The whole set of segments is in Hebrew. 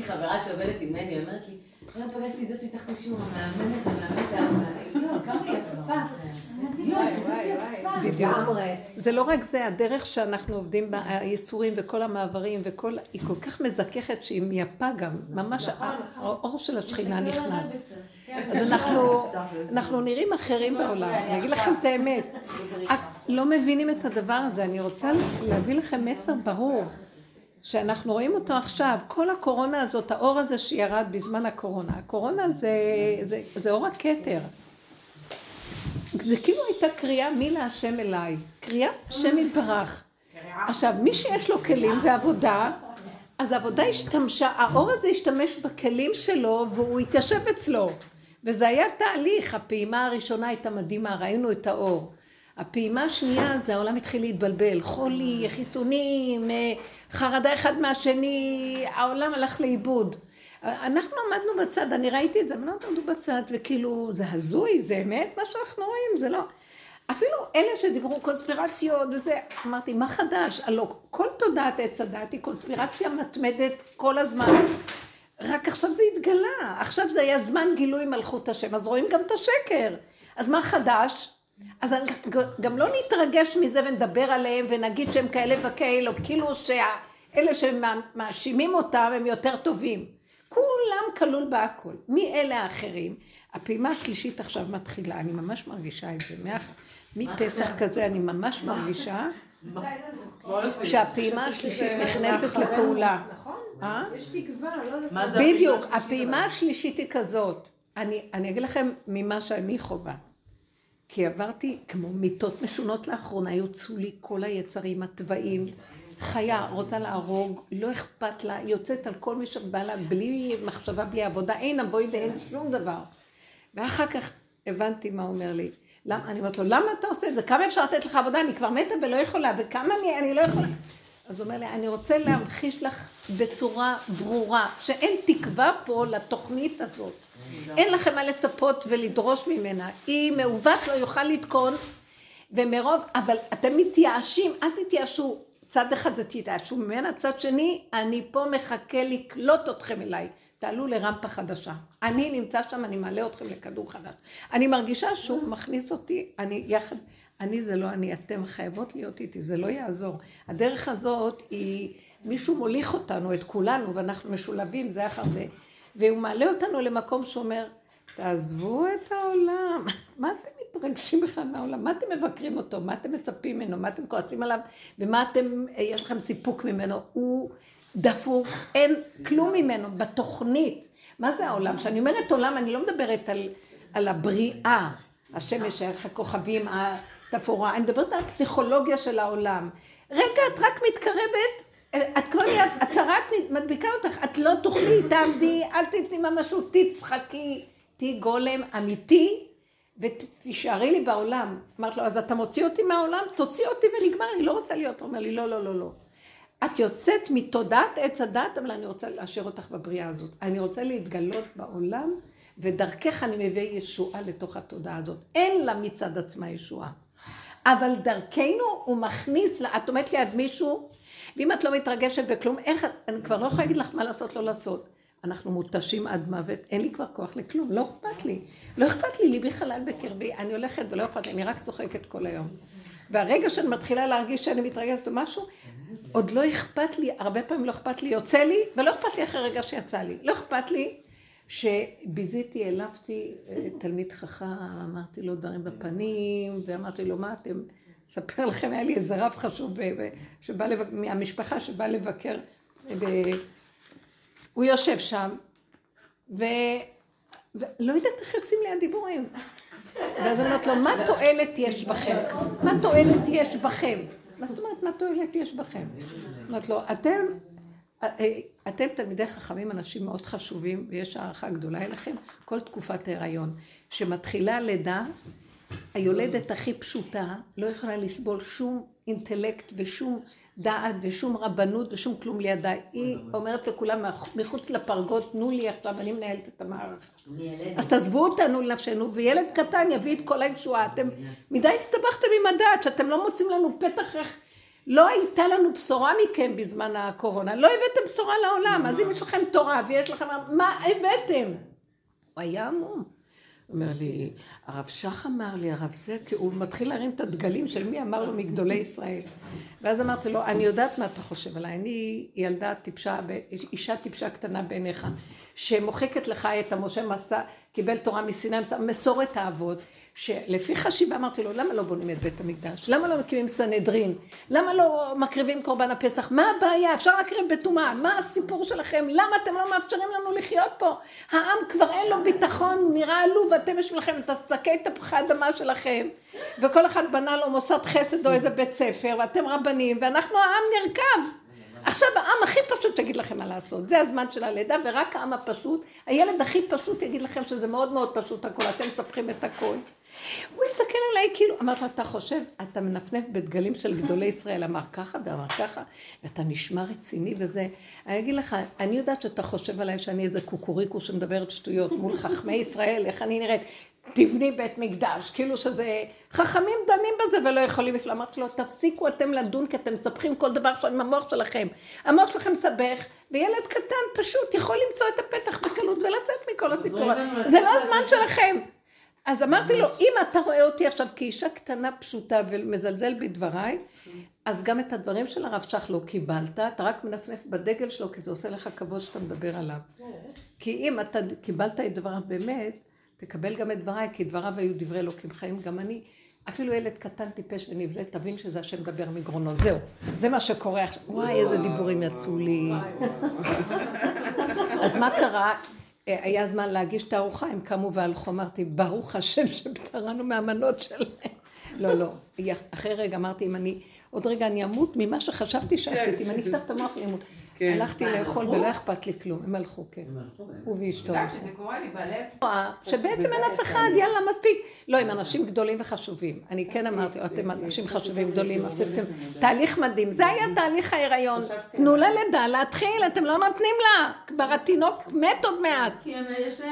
לי חברה שעובדת עם מני, אומרת לי, היום פגשתי זאת שאיתך בשיעור, המאמנת, המאמנת, לא, כמה יפה. זה לא רק זה, הדרך שאנחנו עובדים בה, הייסורים וכל המעברים וכל, היא כל כך מזככת שהיא מייפה גם, ממש האור של השכינה נכנס. אז אנחנו, אנחנו נראים אחרים בעולם, אני אגיד לכם את האמת. לא מבינים את הדבר הזה, אני רוצה להביא לכם מסר ברור. שאנחנו רואים אותו עכשיו, כל הקורונה הזאת, האור הזה שירד בזמן הקורונה, הקורונה זה, זה, זה אור הכתר. זה כאילו הייתה קריאה מי להשם אליי, קריאה השם יתברך. עכשיו, מי שיש לו כלים ועבודה, אז העבודה השתמשה, האור הזה השתמש בכלים שלו והוא התיישב אצלו. וזה היה תהליך, הפעימה הראשונה הייתה מדהימה, ראינו את האור. הפעימה השנייה זה העולם התחיל להתבלבל, חולי, חיסונים, אה, חרדה אחד מהשני, העולם הלך לאיבוד. אנחנו עמדנו בצד, אני ראיתי את זה, בנות עמדו בצד, וכאילו, זה הזוי, זה אמת מה שאנחנו רואים, זה לא... אפילו אלה שדיברו קונספירציות וזה, אמרתי, מה חדש? הלוא כל תודעת עץ הדת היא קונספירציה מתמדת כל הזמן. רק עכשיו זה התגלה, עכשיו זה היה זמן גילוי מלכות השם, אז רואים גם את השקר. אז מה חדש? אז גם לא נתרגש מזה ונדבר עליהם ונגיד שהם כאלה וכאלה, כאילו שאלה שמאשימים אותם הם יותר טובים. כולם כלול בהכל. מי אלה האחרים? הפעימה השלישית עכשיו מתחילה, אני ממש מרגישה את זה. מפסח כזה אני ממש מרגישה שהפעימה השלישית נכנסת לפעולה. נכון? יש תקווה, לא בדיוק, הפעימה השלישית היא כזאת. אני אגיד לכם ממה שאני חווה. כי עברתי כמו מיטות משונות לאחרונה, יוצאו לי כל היצרים, התוואים. חיה רוצה להרוג, לא אכפת לה, יוצאת על כל מי שבא לה בלי מחשבה, בלי עבודה, אין אבוי ואין שום דבר. ואחר כך הבנתי מה אומר לי. למה, אני אומרת לו, למה אתה עושה את זה? כמה אפשר לתת לך עבודה? אני כבר מתה ולא יכולה, וכמה אני, אני לא יכולה. אז הוא אומר לי, אני רוצה להמחיש לך בצורה ברורה, שאין תקווה פה לתוכנית הזאת. אין לכם מה לצפות ולדרוש ממנה. היא מעוות לא יוכל לתקון, ומרוב, אבל אתם מתייאשים, אל תתייאשו. צד אחד זה תתייאשו ממנה, צד שני, אני פה מחכה לקלוט אתכם אליי. תעלו לרמפה חדשה. אני נמצא שם, אני מעלה אתכם לכדור חדש. אני מרגישה שהוא מכניס אותי, אני יחד, אני זה לא אני, אתם חייבות להיות איתי, זה לא יעזור. הדרך הזאת היא, מישהו מוליך אותנו, את כולנו, ואנחנו משולבים זה אחר זה. והוא מעלה אותנו למקום שאומר, תעזבו את העולם, מה אתם מתרגשים בכלל מהעולם? מה אתם מבקרים אותו? מה אתם מצפים ממנו? מה אתם כועסים עליו? ומה אתם, יש לכם סיפוק ממנו? הוא דפוק, אין כלום ממנו בתוכנית. מה זה העולם? כשאני אומרת עולם, אני לא מדברת על, על הבריאה, השמש, הכוכבים, התפאורה, אני מדברת על הפסיכולוגיה של העולם. רגע, את רק מתקרבת את כל יד, הצהרת מדביקה אותך, את לא תוכלי, תעמדי, אל תתני ממשות, תצחקי, תהיי גולם אמיתי, ותישארי לי בעולם. אמרת לו, אז אתה מוציא אותי מהעולם? תוציא אותי ונגמר, אני לא רוצה להיות. הוא אומר לי, לא, לא, לא, לא. את יוצאת מתודעת עץ הדת, אבל אני רוצה להשאיר אותך בבריאה הזאת. אני רוצה להתגלות בעולם, ודרכך אני מביא ישועה לתוך התודעה הזאת. אין לה מצד עצמה ישועה. אבל דרכנו הוא מכניס, את עומדת ליד מישהו, ואם את לא מתרגשת בכלום, איך, אני כבר לא יכולה להגיד לך מה לעשות, לא לעשות. אנחנו מותשים עד מוות, אין לי כבר כוח לכלום, לא אכפת לי. לא אכפת לי, ליבי חלל בקרבי, אני הולכת ולא אכפת לי, אני רק צוחקת כל היום. והרגע שאני מתחילה להרגיש שאני מתרגשת או משהו, עוד לא אכפת לי, הרבה פעמים לא אכפת לי, יוצא לי, ולא אכפת לי אחרי רגע שיצא לי. לא אכפת לי שביזיתי, העלבתי אה, תלמיד חכם, אמרתי לו דברים בפנים, ואמרתי לו, מה אתם... אספר לכם, היה לי איזה רב חשוב שבא לבק... מהמשפחה שבא לבקר, ב... הוא יושב שם, ו... ולא יודעת איך יוצאים לי הדיבורים. ואז אומרת לו, מה תועלת יש בכם? מה תועלת יש בכם? מה זאת אומרת, מה תועלת יש בכם? אומרת לו, אתם, אתם תלמידי חכמים, אנשים מאוד חשובים, ויש הערכה גדולה אליכם, כל תקופת ההיריון, שמתחילה לידה, היולדת הכי פשוטה לא יכולה לסבול שום אינטלקט ושום דעת ושום רבנות ושום כלום לידה. היא אומרת לכולם מחוץ לפרגות, תנו לי עכשיו, אני מנהלת את המערכה. אז תעזבו אותנו לנפשנו, וילד קטן יביא את כל הישועה. אתם מדי הסתבכתם עם הדעת, שאתם לא מוצאים לנו פתח איך לא הייתה לנו בשורה מכם בזמן הקורונה, לא הבאתם בשורה לעולם, אז אם יש לכם תורה ויש לכם... מה הבאתם? הוא היה המום. אומר לי, הרב שך אמר לי, הרב זה, כי הוא מתחיל להרים את הדגלים של מי אמר לו מגדולי ישראל. ואז אמרתי לו, אני יודעת מה אתה חושב עליי, אני ילדה טיפשה, אישה טיפשה קטנה בעיניך, שמוחקת לך את המשה מסע, קיבל תורה מסיני, מסורת האבות, שלפי חשיבה אמרתי לו, למה לא בונים את בית המקדש? למה לא מקימים סנהדרין? למה לא מקריבים קורבן הפסח? מה הבעיה? אפשר להקריב בטומאה. מה הסיפור שלכם? למה אתם לא מאפשרים לנו לחיות פה? העם כבר אין לו ביטחון, נראה עלוב, ואתם יש לכם את השקי תפוחי האדמה שלכם, וכל אחד בנה לו מוסד חסד או איזה בית ספר, ואתם רבנים, ואנחנו העם נרכב. עכשיו העם הכי פשוט יגיד לכם מה לעשות, זה הזמן של הלידה ורק העם הפשוט, הילד הכי פשוט יגיד לכם שזה מאוד מאוד פשוט הכל, אתם מספחים את הכל. הוא הסתכל עליי כאילו, אמרתי לו, אתה חושב, אתה מנפנף בדגלים של גדולי ישראל, אמר ככה ואמר ככה, ואתה נשמע רציני וזה. אני אגיד לך, אני יודעת שאתה חושב עליי שאני איזה קוקוריקו שמדברת שטויות מול חכמי ישראל, איך אני נראית. תבני בית מקדש, כאילו שזה, חכמים דנים בזה ולא יכולים לפלוא. אמרתי לו, תפסיקו אתם לדון כי אתם מספחים כל דבר עם המוח שלכם. המוח שלכם מסבך, וילד קטן פשוט יכול למצוא את הפתח בקלות ולצאת מכל הסיפור. זה לא הזמן שלכם. אז אמרתי לו, אם אתה רואה אותי עכשיו כאישה קטנה פשוטה ומזלזל בדבריי, אז גם את הדברים של הרב שך לא קיבלת, אתה רק מנפנף בדגל שלו, כי זה עושה לך כבוד שאתה מדבר עליו. כי אם אתה קיבלת את דבריו באמת, תקבל גם את דבריי, כי דבריו היו דברי אלוקים חיים, גם אני. אפילו ילד קטן טיפש ונבזה, תבין שזה השם מדבר מגרונו. זהו, זה מה שקורה עכשיו. וואי, איזה דיבורים יצאו לי. אז מה קרה? היה זמן להגיש את הארוחה, הם קמו והלכו, אמרתי, ברוך השם שפטרנו מהמנות שלהם. לא, לא. אחרי רגע אמרתי, אם אני, עוד רגע אני אמות ממה שחשבתי שעשיתי, אם אני אפתח את המוח אני אמות. כן. הלכתי לאכול ולא אכפת לי כלום, הם הלכו, כן. הוא ואשתו. שזה קורה לי בלב. שבעצם אין אף אחד, יאללה, מספיק. לא, הם אנשים גדולים וחשובים. אני כן אמרתי, אתם אנשים חשובים גדולים, עשיתם תהליך מדהים. זה היה תהליך ההיריון. תנו לה לידה להתחיל, אתם לא נותנים לה. כבר התינוק מת עוד מעט.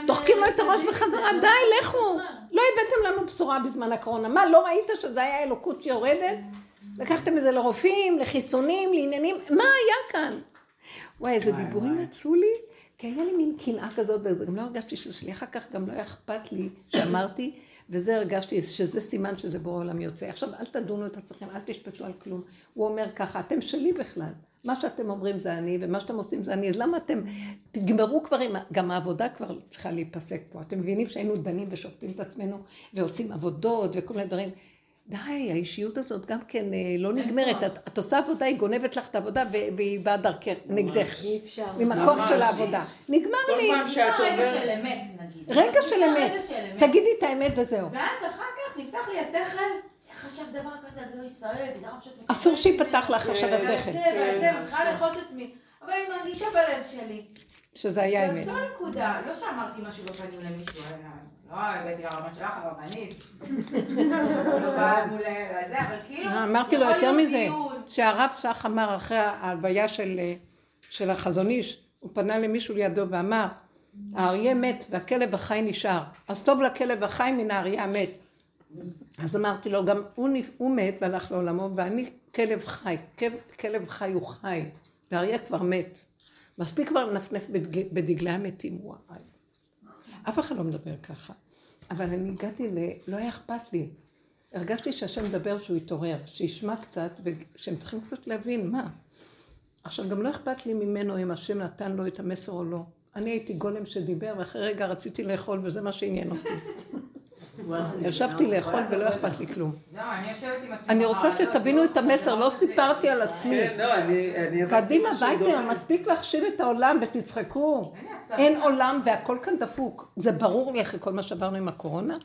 דוחקים לו את הראש בחזרה, די, לכו. לא הבאתם לנו בשורה בזמן הקורונה. מה, לא ראית שזה היה אלוקות שיורדת? לקחתם את זה לרופאים, לחיסונים, לעניינים, מה היה כאן? וואי, איזה דיבורים יצאו לי, כי היה לי מין קנאה כזאת, וגם לא הרגשתי שזה שלי, אחר כך גם לא היה אכפת לי שאמרתי, וזה הרגשתי שזה סימן שזה בורא עולם יוצא. עכשיו, אל תדונו את עצמכם, אל תשפטו על כלום. הוא אומר ככה, אתם שלי בכלל. מה שאתם אומרים זה אני, ומה שאתם עושים זה אני, אז למה אתם, תגמרו כבר עם, גם העבודה כבר צריכה להיפסק פה. אתם מבינים שהיינו דנים ושופטים את עצמנו, ועושים עבודות וכל מיני דברים. די, האישיות הזאת גם כן אה, לא נגמרת. את, את עושה עבודה, היא גונבת לך את העבודה והיא באה דרכך, נגדך. אי אפשר. ממקום של העבודה. נגמר לי. כל פעם שאת עוברת... רגע של אמת, נגיד. רגע של אמת. תגידי את האמת וזהו. ואז אחר כך נפתח לי השכל. איך חשב דבר כזה על ישראל? אסור שיפתח לך עכשיו השכל. ואת זה, מתחילה לאכול את עצמי. אבל אני מרגישה בלב שלי. שזה היה אמת. לא נקודה, לא שאמרתי משהו בפנים למישהו, לא הגעתי לרמה שלך, הרבנית. לא באה מול זה, אבל כאילו... אה, אמרתי לו יותר מזה, שהרב שך אמר אחרי ההלוויה של החזון איש, הוא פנה למישהו לידו ואמר, האריה מת והכלב החי נשאר, אז טוב לכלב החי מן האריה המת. אז אמרתי לו, גם הוא, הוא מת והלך לעולמו, ואני כלב חי, כלב חי הוא חי, והאריה כבר מת. מספיק כבר לנפנף בדגלי המתים, וואי. אף אחד לא מדבר ככה. אבל אני הגעתי ל... לא היה אכפת לי. הרגשתי שהשם מדבר שהוא יתעורר, שישמע קצת, ושהם צריכים קצת להבין מה. עכשיו, גם לא אכפת לי ממנו אם השם נתן לו את המסר או לא. אני הייתי גולם שדיבר, ואחרי רגע רציתי לאכול, וזה מה שעניין אותי. ישבתי לאכול ולא אכפת לי כלום. לא, אני רוצה שתבינו את המסר, לא סיפרתי על עצמי. כן, לא, קדימה, וייטר, מספיק להחשיב את העולם ותצחקו. אין עולם והכל כאן דפוק. זה ברור לי אחרי כל מה שעברנו עם הקורונה.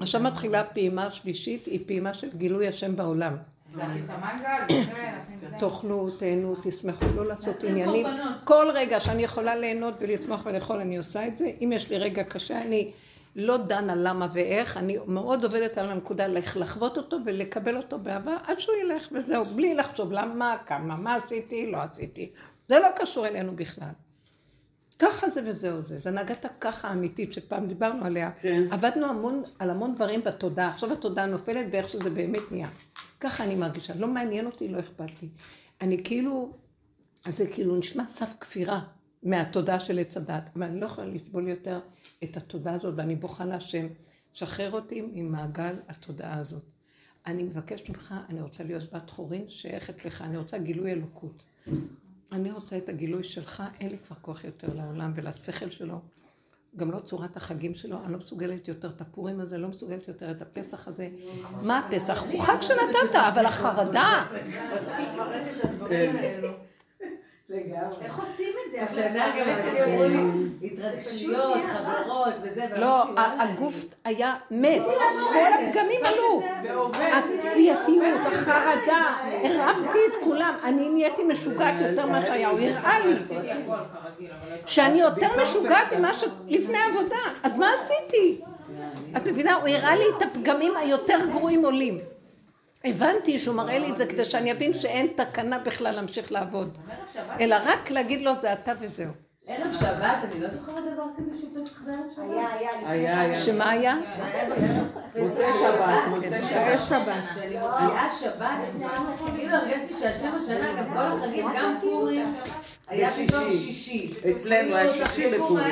עכשיו מתחילה פעימה שלישית, היא פעימה של גילוי השם בעולם. תאכלו, תהנו, תשמחו, לא לעשות עניינים. כל רגע שאני יכולה ליהנות ולשמוח ולאכול, אני עושה את זה. אם יש לי רגע קשה, אני לא דנה למה ואיך, אני מאוד עובדת על הנקודה לחוות אותו ולקבל אותו באהבה עד שהוא ילך וזהו, בלי לחשוב למה, כמה, מה עשיתי, לא עשיתי. זה לא קשור אלינו בכלל. ככה זה וזהו זה, זה נגעת ככה אמיתית שפעם דיברנו עליה. כן. עבדנו המון, על המון דברים בתודעה, עכשיו התודעה נופלת ואיך שזה באמת נהיה. ככה אני מרגישה, לא מעניין אותי, לא אכפת לי. אני כאילו, אז זה כאילו נשמע סף כפירה מהתודעה של עץ הדת, אבל אני לא יכולה לסבול יותר את התודעה הזאת, ואני בוכה להשם, שחרר אותי ממעגל התודעה הזאת. אני מבקשת ממך, אני רוצה להיות בת חורין שייכת לך, אני רוצה גילוי אלוקות. אני רוצה את הגילוי שלך, אין לי כבר כוח יותר לעולם ולשכל שלו. גם לא צורת החגים שלו, אני לא מסוגלת יותר את הפורים הזה, לא מסוגלת יותר את הפסח הזה. מה הפסח? הוא חג שנתת, אבל החרדה. איך עושים את זה? השנה גם אמרו לי, התרגשויות, חברות וזה, לא, הגוף היה מת, כל הפגמים עלו. הכפייתיות, החרדה, הרמתי את כולם, אני נהייתי משוגעת יותר ממה שהיה, הוא הראה לי. שאני יותר משוגעת ממה שלפני עבודה, אז מה עשיתי? את מבינה, הוא הראה לי את הפגמים היותר גרועים עולים. הבנתי שהוא מראה לי את זה כדי שאני אבין שאין תקנה בכלל להמשיך לעבוד. אלא רק להגיד לו זה אתה וזהו. ערב שבת, אני לא זוכרת דבר כזה של פסח בערב שבת. היה, היה. היה, היה. שמה היה? מוצאי שבת, מוצאי שבת. מוציאה שבת, כאילו הרגשתי שהשם השנה, גם כל החגים, גם פורים, היה פתאום שישי. אצלנו היה כאילו, שישי בפורים.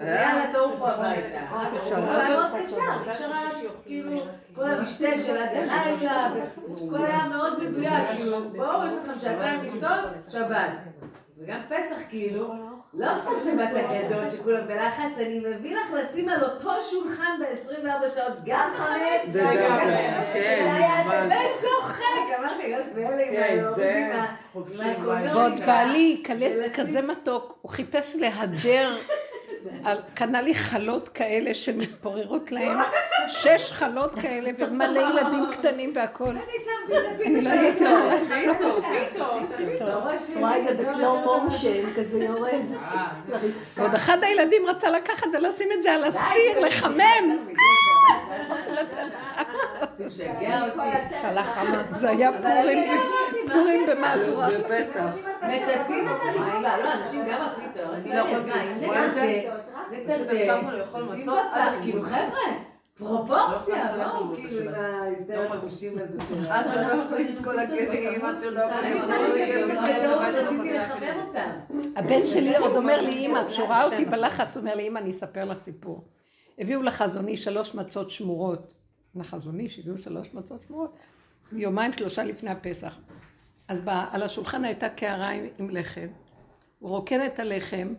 מהר, ויאללה תעופו הביתה. אבל היה מאוד קצר, אפשר היה כאילו, כל המשתה של עד הלילה, הכל היה מאוד מדויק, כאילו, בואו, יש לכם שעתיים לשתות, שבת. וגם פסח כאילו, לא סתם שבת הגדול שכולם בלחץ, אני מביא לך לשים על אותו שולחן ב-24 שעות גם חמץ וגם. כן, ממש. וצוחק, אמרתי, להיות באלה עם כן, ההורים, ועוד בעלי כזה מתוק, הוא חיפש להדר, קנה לי חלות כאלה שמתפוררות להם, שש חלות כאלה ומלא ילדים קטנים והכל. אני את לא יודעת מה לעשות. לעשות. רואה את זה בסלואו מושן, כזה יורד לרצפה. ועוד אחד הילדים רצה לקחת ולשים את זה על הסיר, לחמם. זה. זה היה פורים, במהדורה. בפסח. מטאטאים את המצווה, לא, אנשים גם הפיתות, אני לא יכולה, נטאטא, שים בפח, כאילו חבר'ה, פרופורציה, לא, כאילו ההסדר החושים הזה של עד שלא יכולים את כל הכלים, יכולים שמתי את את כל. הבן שלי עוד אומר לי, אימא, כשהוא ראה אותי בלחץ, הוא אומר לי, אימא, אני אספר לך סיפור. הביאו לחזוני שלוש מצות שמורות. לחזוני שהביאו שלוש מצות שמורות, יומיים שלושה לפני הפסח. אז ב- על השולחן הייתה קערה עם, עם לחם. הוא רוקן את הלחם,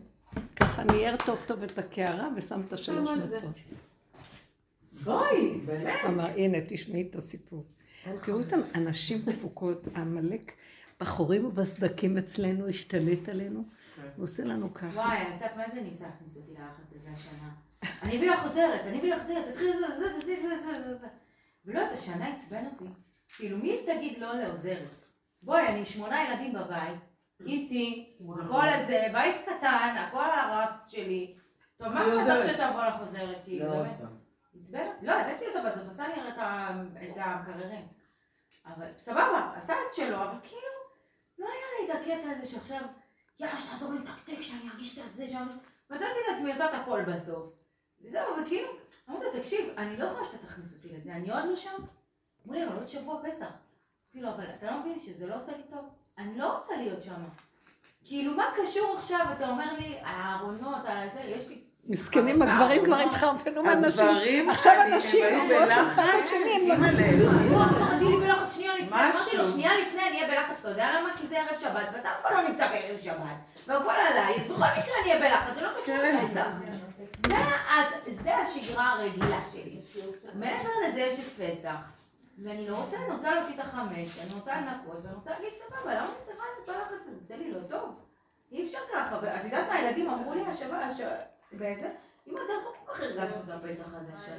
ככה ניער טוב טוב את הקערה ושם את השלוש מצות. בואי, באמת. הוא אמר, הנה, תשמעי את הסיפור. תראו את הנשים דפוקות, עמלק בחורים ובסדקים אצלנו השתלט עלינו, הוא עושה לנו ככה. וואי, אסף, מה זה ניסה להכניס אותי ללחץ הזה השנה? אני אביא לך חותרת, אני אביא לך זה, תתחיל זה, זה, זה, זה, זה, זה, זה. ולא, את השנה עצבן אותי. כאילו, מי תגיד לא לעוזרת? בואי, אני עם שמונה ילדים בבית, איתי, כל הזה, בית קטן, הכל על הרס שלי. טוב, מה אתה צריך שתבוא לך עוזרת, כאילו, באמת? עצבן? לא, הבאתי אותה בסוף, עשתה לי את את המקררים. אבל סבבה, עשה את שלו, אבל כאילו, לא היה לי את הקטע הזה שעכשיו, יאללה, שתעזור לי לתקתק, שאני ארגיש את זה, שאני... מצאתי את עצמי עושה את הכל בסוף. וזהו, וכאילו, אמרתי לו, תקשיב, אני לא יכולה שאתה תכניס אותי לזה, אני עוד לא שם. אמרו לי, אבל עוד שבוע פסח. אמרתי לו, אבל אתה לא מבין שזה לא עושה לי טוב? אני לא רוצה להיות שם. כאילו, מה קשור עכשיו, אתה אומר לי, הארונות, על הזה, יש לי... מסכנים, הגברים כבר התחרפנו מהנשים. עכשיו הנשים אומרות אחד לשני, הם לא... הוא לי בלחץ שנייה לפני, אמרתי לו. שנייה לפני אני אהיה בלחץ, אתה יודע למה? כי זה ערב שבת, ואתה אף פעם לא נמצא בערב שבת, והכל עליי, אז בכל מקרה אני אהיה בלחץ, זה לא קשור לפסח. זה זה השגרה הרגילה שלי. מעבר לזה יש את פסח, ואני לא רוצה, אני רוצה להוציא את החמץ, אני רוצה לנקות, ואני רוצה להגיד סבבה, למה אני צריכה את הלחץ הזה? זה לי לא טוב. אי אפשר ככה, ואת יודעת מה, הילדים אמרו לי השבוע, הש- באיזה? אמא, אתה לא כל כך הרגשנו את הפסח הזה השנה.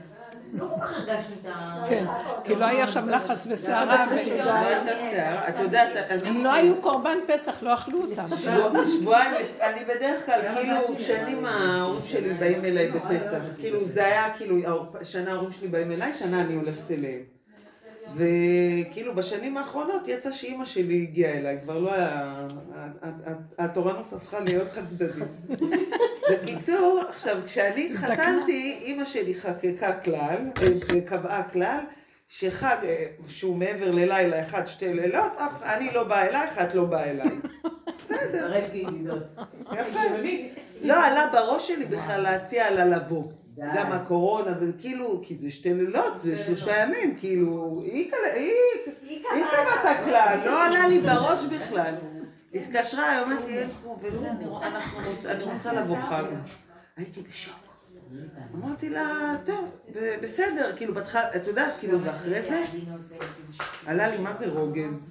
לא כל כך הרגשנו את ה... כן, כי לא היה שם לחץ וסערה, לא הייתה שיער. את יודעת. הם לא היו קורבן פסח, לא אכלו אותם. שבוע- שבועיים, אני בדרך כלל, כאילו, שנים ההורים שלי באים אליי בפסח. כאילו, זה היה, כאילו, שנה ההורים שלי באים אליי, שנה אני הולכת אליהם. וכאילו, בשנים האחרונות יצא שאימא שלי הגיעה אליי, כבר לא היה... התורנות הפכה להיות חד צדדית. בקיצור, עכשיו, כשאני התחתנתי, אימא שלי חקקה כלל, אה, קבעה כלל, שחג אה, שהוא מעבר ללילה אחד, שתי לילות, אף אני לא באה אלייך, את לא באה אליי. בסדר. יפה. לא עלה בראש שלי בכלל להציע לה לבוא. גם הקורונה, וכאילו, כי זה שתי לילות, זה שלושה ימים, כאילו, היא קבעה את הכלל, לא עלה לי בראש בכלל. התקשרה, היא אומרת לי, יש פה וזה, אני רוצה לבוא חג. הייתי בשוק. אמרתי לה, טוב, בסדר, כאילו, בהתחלה, את יודעת, כאילו, ואחרי זה, עלה לי, מה זה רוגז?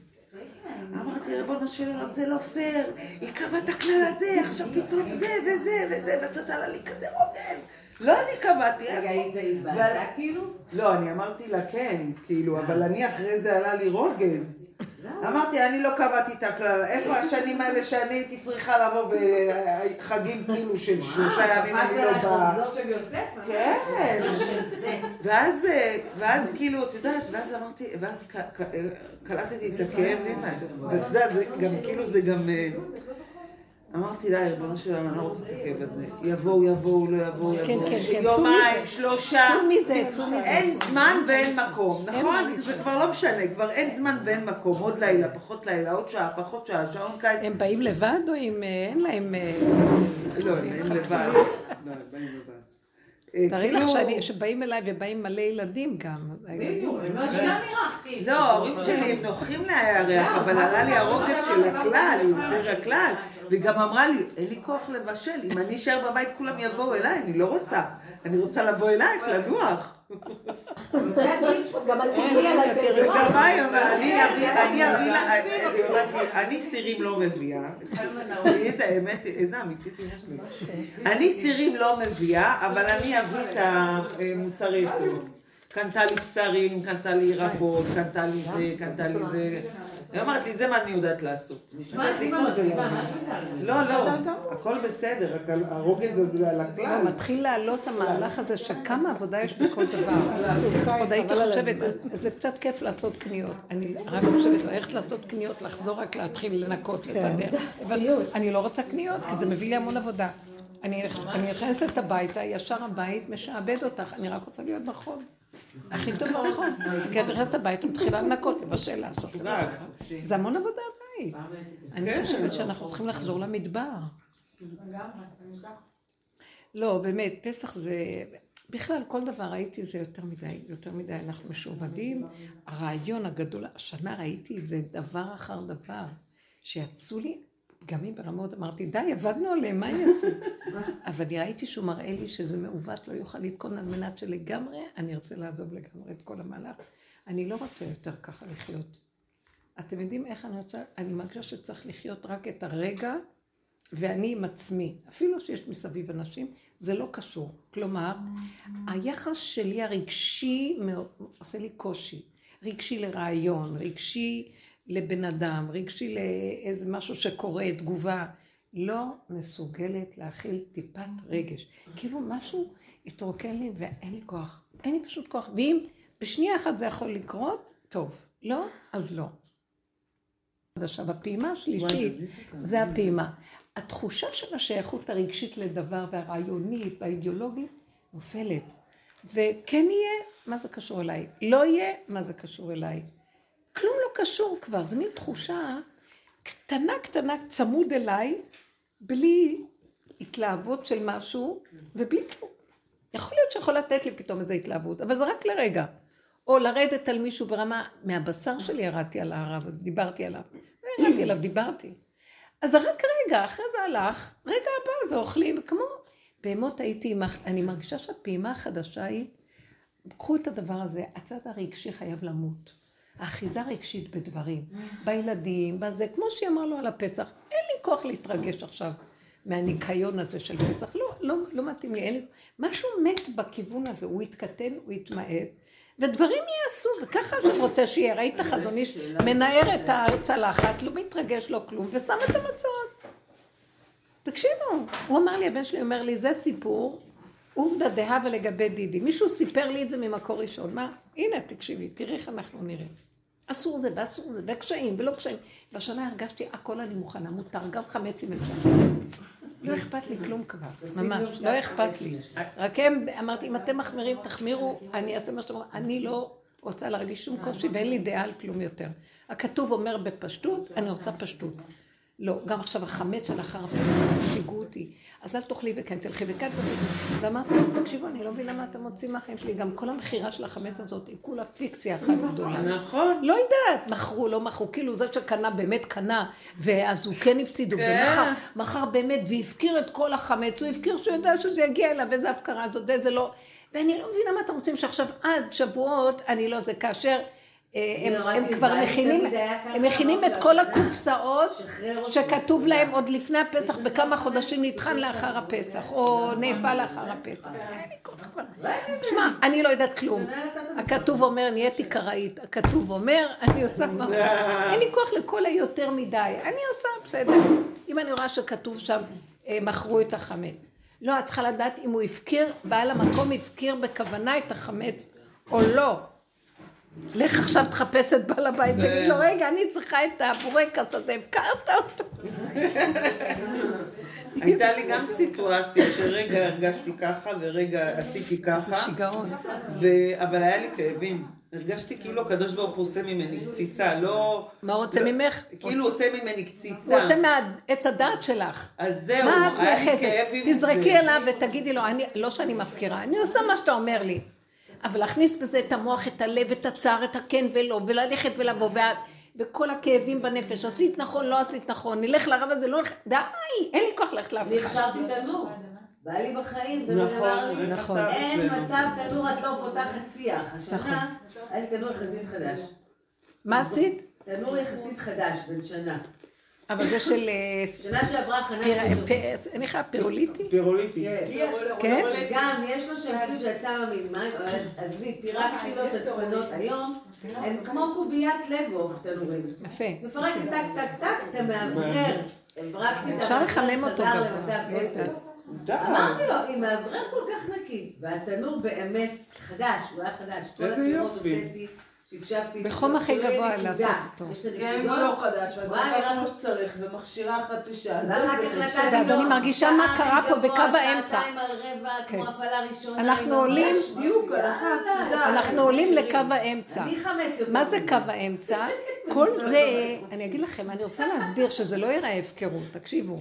אמרתי, ריבונו של עולם, זה לא פייר, היא קבעה את הכלל הזה, עכשיו פתאום זה וזה וזה, ואת יודעת, עלה לי כזה רוגז. לא אני קבעתי, רגע, איפה? היית התבאסה כאילו? לא, אני אמרתי לה כן, כאילו, אבל אני אחרי זה עלה לי רוגז. אמרתי, אני לא קבעתי את הכלל, איפה השנים האלה שאני הייתי צריכה לבוא וחגים כאילו של שלושה ימים אני לא באה. מחזור של יוסף? כן. זה של זה. ואז, אה, ואז כאילו, את יודעת, ואז אמרתי, ואז ק- ק- אה, קלטתי את הכאבים האלה. ואת יודעת, זה גם כאילו זה גם... אה, אמרתי די, ריבונו של עולם, אני לא רוצה את הכאב הזה. יבואו, יבואו, לא יבואו, כן, יבואו. כן, כן, שיומיים, צאו מזה. שלושה. צאו מזה, צאו מזה. אין זמן ואין מקום, נכון? זה כבר לא משנה, כבר אין זמן ואין מקום. עוד לילה, פחות לילה, עוד שעה, פחות שעה, שעון קיץ. הם באים לבד או עם... אה, אין להם... אה, לא, הם באים לבד. לא, הם באים לבד. אה, תארי לך כאילו- שבאים אליי ובאים מלא ילדים גם. בדיוק, אני גם אירחתי. לא, ההורים שלי הם נוחים לארח, אבל עלה לי הרוגז של הכלל, היא יותר הכלל. והיא גם אמרה לי, אין לי כוח לבשל, אם אני אשאר בבית כולם יבואו אליי, אני לא רוצה. אני רוצה לבוא אלייך, לנוח. גם. מה היא אומרת? אני אביא, אני אביא לה, היא אומרת לי, אני סירים לא מביאה. איזה אמת, איזה אמיתית יש לי. אני סירים לא מביאה, אבל אני אביא את המוצרי יסוד. קנתה לי בשרים, קנתה לי ירקות, קנתה לי זה, קנתה לי זה. היא אומרת לי, זה מה אני יודעת לעשות. נשמע את אימא מגניבה, מה את? לא, לא, הכל בסדר, רק הרוגז הזה על הכלל. לא, מתחיל לעלות המהלך הזה של כמה עבודה יש בכל דבר. עוד הייתי חושבת, זה קצת כיף לעשות קניות. אני רק חושבת ללכת לעשות קניות, לחזור רק להתחיל לנקות, לסדר. אבל אני לא רוצה קניות, כי זה מביא לי המון עבודה. אני אני נכנסת הביתה, ישר הבית משעבד אותך, אני רק רוצה להיות ברחוב. הכי טוב ברחוב. כי את נכנסת הביתה, מתחילה לנקות, לבשל, לעשות. זה המון עבודה הבית. אני חושבת שאנחנו צריכים לחזור למדבר. לא, באמת, פסח זה... בכלל, כל דבר ראיתי זה יותר מדי, יותר מדי אנחנו משועבדים. הרעיון הגדול, השנה ראיתי זה דבר אחר דבר, שיצאו לי, גם אם ברמות אמרתי, די, עבדנו עליהם, מה יצאו? אבל אני ראיתי שהוא מראה לי שזה מעוות, לא יוכל לתקון על מנת שלגמרי, אני ארצה לעזוב לגמרי את כל המהלך. אני לא רוצה יותר ככה לחיות. אתם יודעים איך אני רוצה? אני מרגישה שצריך לחיות רק את הרגע, ואני עם עצמי. אפילו שיש מסביב אנשים, זה לא קשור. כלומר, היחס שלי הרגשי עושה לי קושי. רגשי לרעיון, רגשי לבן אדם, רגשי לאיזה משהו שקורה, תגובה. לא מסוגלת להכיל טיפת רגש. כאילו משהו התרוקן לי ואין לי כוח. אין לי פשוט כוח. ואם בשנייה אחת זה יכול לקרות, טוב. לא, אז לא. עכשיו, הפעימה השלישית זה הפעימה. התחושה של השייכות הרגשית לדבר והרעיונית והאידיאולוגית נופלת. וכן יהיה, מה זה קשור אליי? לא יהיה, מה זה קשור אליי? כלום לא קשור כבר, זו מין תחושה קטנה קטנה צמוד אליי, בלי התלהבות של משהו ובלי כלום. יכול להיות שיכול לתת לי פתאום איזו התלהבות, אבל זה רק לרגע. או לרדת על מישהו ברמה, מהבשר שלי ירדתי על הרב, דיברתי עליו. ירדתי עליו, דיברתי. אז זה רק רגע, אחרי זה הלך, רגע הבא זה אוכלים, כמו בהמות הייתי, עם אני מרגישה שהפעימה החדשה היא, קחו את הדבר הזה, הצד הרגשי חייב למות. האחיזה הרגשית בדברים, בילדים, בזה, כמו שהיא אמרה לו על הפסח, אין לי כוח להתרגש עכשיו מהניקיון הזה של פסח, לא, לא, לא מתאים לי, אין לי, משהו מת בכיוון הזה, הוא יתקטן, הוא יתמעט, ודברים ייעשו, וככה השם רוצה שיהיה, ראית חזון איש, מנער את הצלחת, לא מתרגש, לא כלום, ושם את המצות. תקשיבו, הוא אמר לי, הבן שלי אומר לי, זה סיפור, עובדא דהבה לגבי דידי. מישהו סיפר לי את זה ממקור ראשון. מה? הנה, תקשיבי, תראי איך אנחנו נראים. אסור זה ואסור זה, וקשיים ולא קשיים. והשנה הרגשתי, הכל אני מוכנה, מותר, גם חמץ אם אפשר. לא אכפת לי כלום כבר, ממש, לא אכפת לי. רק הם, אמרתי, אם אתם מחמירים, תחמירו, אני אעשה מה שאתם אומרים. אני לא, רוצה להרגיש שום קושי ואין לי דעה על כלום יותר. הכתוב אומר בפשטות, אני רוצה פשטות. לא, גם עכשיו החמץ של אחר הפסח, שיגעו אותי. אז אל תאכלי וכן תלכי וכאן תלכי. ואמרתי להם, תקשיבו, אני לא מבינה מה אתם מוצאים מהחיים שלי. גם כל המכירה של החמץ הזאת היא כולה פיקציה אחת גדולה. נכון. לא יודעת, מכרו, לא מכרו, כאילו זה שקנה באמת קנה, ואז הוא כן הפסיד, הוא כן. מכר, באמת, והפקיר את כל החמץ, הוא הפקיר שהוא יודע שזה יגיע אליו, איזה הפקרה זאת, ואיזה לא. ואני לא מבינה מה אתם רוצים שעכשיו עד שבועות, אני לא זה, כאשר הם, הם כבר מכינים, הם מכינים את כל הקופסאות. שכתוב להם עוד לפני הפסח בכמה חודשים נטחן לאחר הפסח, או נאפה לאחר הפסח. שמע, אני לא יודעת כלום. הכתוב אומר, נהייתי קראית. הכתוב אומר, אני עושה מה... אין לי כוח לכל היותר מדי. אני עושה, בסדר. אם אני רואה שכתוב שם, אה, מכרו את החמץ. לא, את צריכה לדעת אם הוא הפקיר, בעל המקום הפקיר בכוונה את החמץ או לא. לך עכשיו תחפש את בעל הבית, תגיד לו, רגע, אני צריכה את הבורקס הזה, הפקרת אותו. הייתה לי גם סיטואציה שרגע הרגשתי ככה ורגע עשיתי זה ככה, שיגעון. ו- אבל היה לי כאבים. הרגשתי כאילו הקדוש ברוך הוא עושה ממני קציצה, לא... מה הוא רוצה לא- ממך? כאילו עושה ממני הוא קציצה. רוצה מעץ הדעת שלך. אז זהו, היה לי? כאבים. תזרקי אליו ותגידי לו, לא שאני מפקירה, אני עושה מה שאתה אומר לי. אבל להכניס בזה את המוח, את הלב, את הצער, את הכן ולא, וללכת ולבוא, ואת, וכל הכאבים בנפש, עשית נכון, לא עשית נכון, נלך לרב הזה, לא נלך, די, אין לי כוח ללכת לאף אחד. הכשרתי תנור. בא לי בחיים, נכון, נכון. אין מצב תנור את לא פותחת שיח. נכון. השנה היה לי תנור יחסית חדש. מה עשית? תנור יחסית חדש, בן שנה. אבל זה של... אה, שנה שעברה. פ- אין לך פירוליטי? פירוליטי. כן. כן? גם יש לו שם כאילו שיצא מהמים, אבל עזבי, פירקתי לו את הדפנות היום, הם כמו קוביית לגו, תנורים. יפה. מפרקת טק טק טק, אתה מאוורר. אפשר לחמם אותו גבוה, לא. אמרתי לו, היא מאוורר כל כך נקי, והתנור באמת חדש, הוא היה חדש. כל איזה יופי. שפשפתי. בחום הכי שלא יהיה גבוה. לעשות אותו. גם אם הוא הנקודות, לא חדש, ואת נראה כמו שצריך ומכשירה חצי שעה. ואז לו אני מרגישה מה קרה פה הכי בקו האמצע. כן. ראשונה. אנחנו עולים-. אנחנו עולים לקו האמצע. מה זה. קו האמצע? כל זה, אני אגיד לכם, אני רוצה להסביר שזה לא ייראה הפקרות, תקשיבו.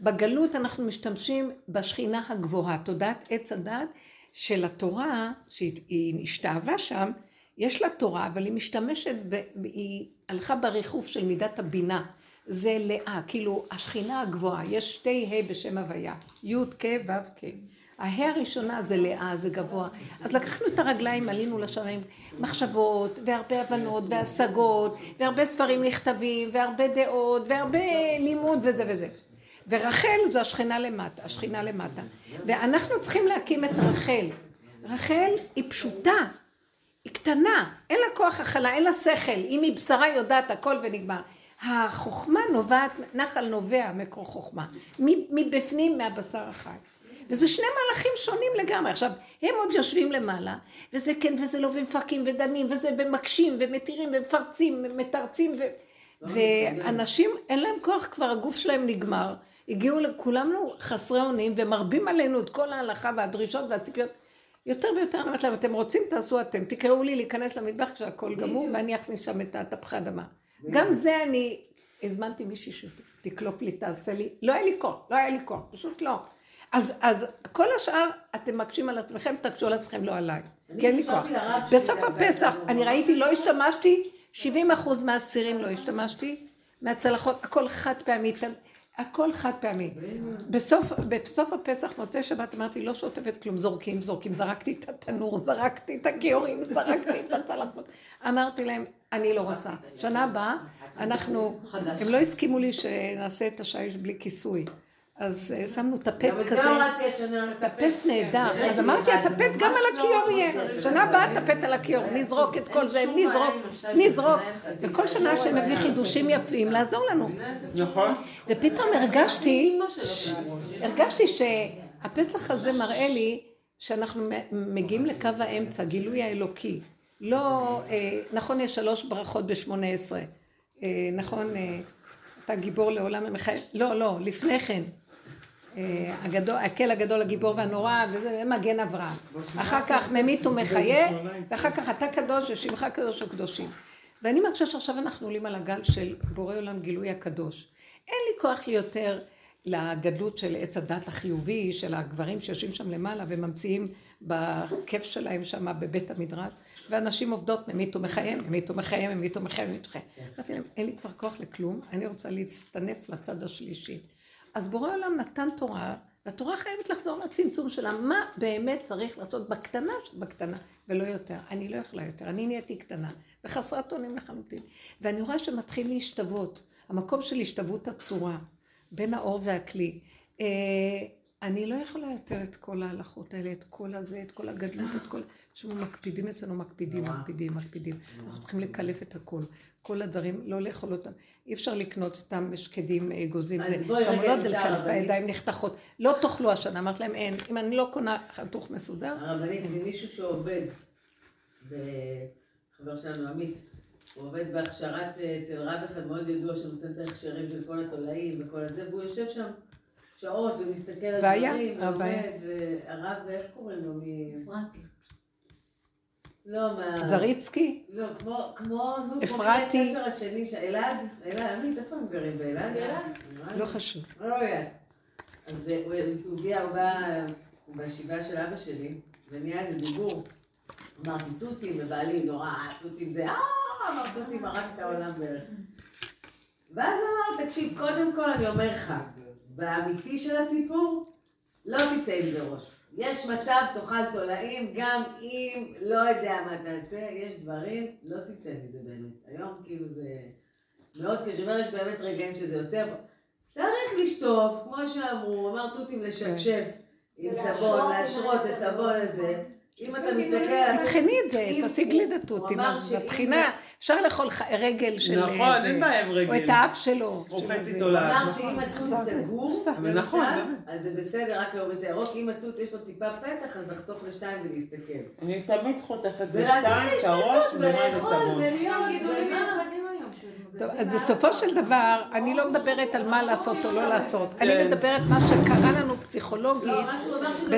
בגלות אנחנו משתמשים בשכינה הגבוהה, תודעת עץ הדת של התורה, שהיא השתאבה שם, יש לה תורה, אבל היא משתמשת, ב, היא הלכה בריחוף של מידת הבינה. זה לאה, כאילו השכינה הגבוהה, יש שתי ה' בשם הוויה, י' כ' ו' כ'. ההא הראשונה זה לאה, זה גבוה. אז לקחנו את הרגליים, עלינו לשערים, מחשבות, והרבה הבנות, והשגות, והרבה ספרים נכתבים, והרבה דעות, והרבה לימוד וזה וזה. ורחל זו השכינה למטה, השכינה למטה. ואנחנו צריכים להקים את רחל. רחל היא פשוטה, היא קטנה, אין לה כוח הכלה, אין לה שכל. אם היא בשרה יודעת הכל ונגמר. החוכמה נובעת, נחל נובע מקור חוכמה. מבפנים מהבשר החי. וזה שני מהלכים שונים לגמרי. עכשיו, הם עוד יושבים למעלה, וזה כן וזה לא, ומפרקים ודנים, וזה ומקשים ומתירים ומפרצים ומתרצים, ו... ואנשים אין להם כוח כבר, הגוף שלהם נגמר. הגיעו לכולנו חסרי אונים, ומרבים עלינו את כל ההלכה והדרישות והציפיות. יותר ויותר אני אומרת להם, אתם רוצים, תעשו אתם. תקראו לי להיכנס למטבח כשהכול גמור, ואני אכניס שם את התפוחי אדמה. גם זה אני הזמנתי מישהי שתקלוף לי, תעשה לי, לא היה לי כוח, לא היה לי כוח, פשוט לא. אז, אז כל השאר, אתם מקשים על עצמכם, תקשו על עצמכם, לא עליי. כי אין לי כוח. בסוף הפסח, אני ראיתי, לא השתמשתי, 70 אחוז מהסירים לא השתמשתי, מהצלחות, הכל חד פעמי, הכל חד פעמי. בסוף, בסוף הפסח, מוצאי שבת, אמרתי, לא שוטפת כלום, זורקים, זורקים, זרקתי את התנור, זרקתי את הכיורים, זרקתי את הצלחות. אמרתי להם, אני לא רוצה. שנה הבאה, אנחנו, הם לא הסכימו לי שנעשה את השיש בלי כיסוי. אז אה, שמנו טפט גם את זה כזה. הורדתי השנה. טפט נהדר, אז אמרתי, הטפט גם על הכיור יהיה. שנה הבאה טפט על הכיור, נזרוק את כל זה, נזרוק, נזרוק. וכל שנה שמביא חידושים יפים, לעזור לנו. נכון. ופתאום הרגשתי, הרגשתי שהפסח הזה מראה לי שאנחנו מגיעים לקו האמצע, גילוי האלוקי. לא, אה, נכון, יש שלוש ברכות בשמונה עשרה. אה, נכון, אתה גיבור לעולם המחייב. לא, לא, לפני כן. אה, הגדול, הקל הגדול, הגיבור והנורא, וזה מגן אברהם. אחר כך ממית ומחיה, ואחר כך אתה קדוש ושמך קדוש וקדושים. ואני מרגישה שעכשיו אנחנו עולים על הגל של בורא עולם גילוי הקדוש. אין לי כוח לי יותר לגדלות של עץ הדת החיובי, של הגברים שיושבים שם למעלה וממציאים בכיף שלהם שם בבית המדרש, ואנשים עובדות ממית ומחיים, ממית ומחיים, ממית ומחיים, ממית ומחיים. אמרתי להם, אין לי כבר כוח לכלום, אני רוצה להצטנף לצד השלישי. אז בורא עולם נתן תורה, והתורה חייבת לחזור לצמצום שלה, מה באמת צריך לעשות בקטנה שבקטנה, ולא יותר. אני לא יכולה יותר, אני נהייתי קטנה, וחסרת אונים לחלוטין. ואני רואה שמתחיל להשתוות, המקום של השתוות הצורה, בין האור והכלי. אה, אני לא יכולה יותר את כל ההלכות האלה, את כל הזה, את כל הגדלות, את כל... שאנחנו מקפידים אצלנו, מקפידים, מקפידים, מקפידים. אנחנו צריכים לקלף את הכל. כל הדברים, לא לאכול אותם. אי אפשר לקנות סתם שקדים אגוזים, אז זה בואי רגע דלקלף, הרבנית. הידיים נחתכות. לא תאכלו השנה, אמרת להם אין. אם אני לא קונה חתוך מסודר, הרבנית, ממישהו שעובד, וחבר שלנו עמית, הוא עובד בהכשרת אה, אצל רב אחד מאוד ידוע שנותן את ההכשרים של כל התולעים וכל הזה, והוא יושב שם שעות ומסתכל על דברים. ועובד, והרב, איך קוראים לו? מ... לא, מה... זריצקי, לא, כמו, כמו, נו, כמו אפרתי. בית הספר השני, אלעד, אלעד, עמית, איפה הם גרים? באלעד? באלעד. נראה לי. לא חשוב. לא יודעת. אז אה, הוא הגיע, הוא בא בשבעה של אבא שלי, ונהיה איזה דיבור. אמרתי תותים, ובעלי נורא, "אה, תותים זה, אה, אמר תותים הרג את העולם בערך. ואז הוא אמר, תקשיב, קודם כל אני אומר לך, באמיתי של הסיפור, לא תצא עם זה ראש. יש מצב, תאכל תולעים, גם אם לא יודע מה תעשה, יש דברים, לא תצא מזה באמת. היום כאילו זה מאוד קשה, אומר, יש באמת רגעים שזה יותר... צריך לשטוף, כמו שאמרו, אמר תותים לשפשף עם סבון, להשרות, לסבון לזה. אם אתה מסתכל על... תטחני את זה, תעשי גלידת תותים, אמר אז בבחינה, אפשר לאכול רגל של נכון, איזה- אין בעיה עם רגל. או את האף שלו. חצי איזה- תולעת. אמר נכון. שאם התות סגור, נכון. אז זה בסדר רק להוריד את הירוק, אם התות יש לו טיפה פתח, אז לחתוך לשתיים ולהסתכל. אני תמיד חותכת ולעשות בשתיים את הראש ומה? היום. טוב, אז בסופו של דבר, אני לא מדברת על מה לעשות או לא לעשות. אני כן. מדברת מה שקרה לנו פסיכולוגית, לא,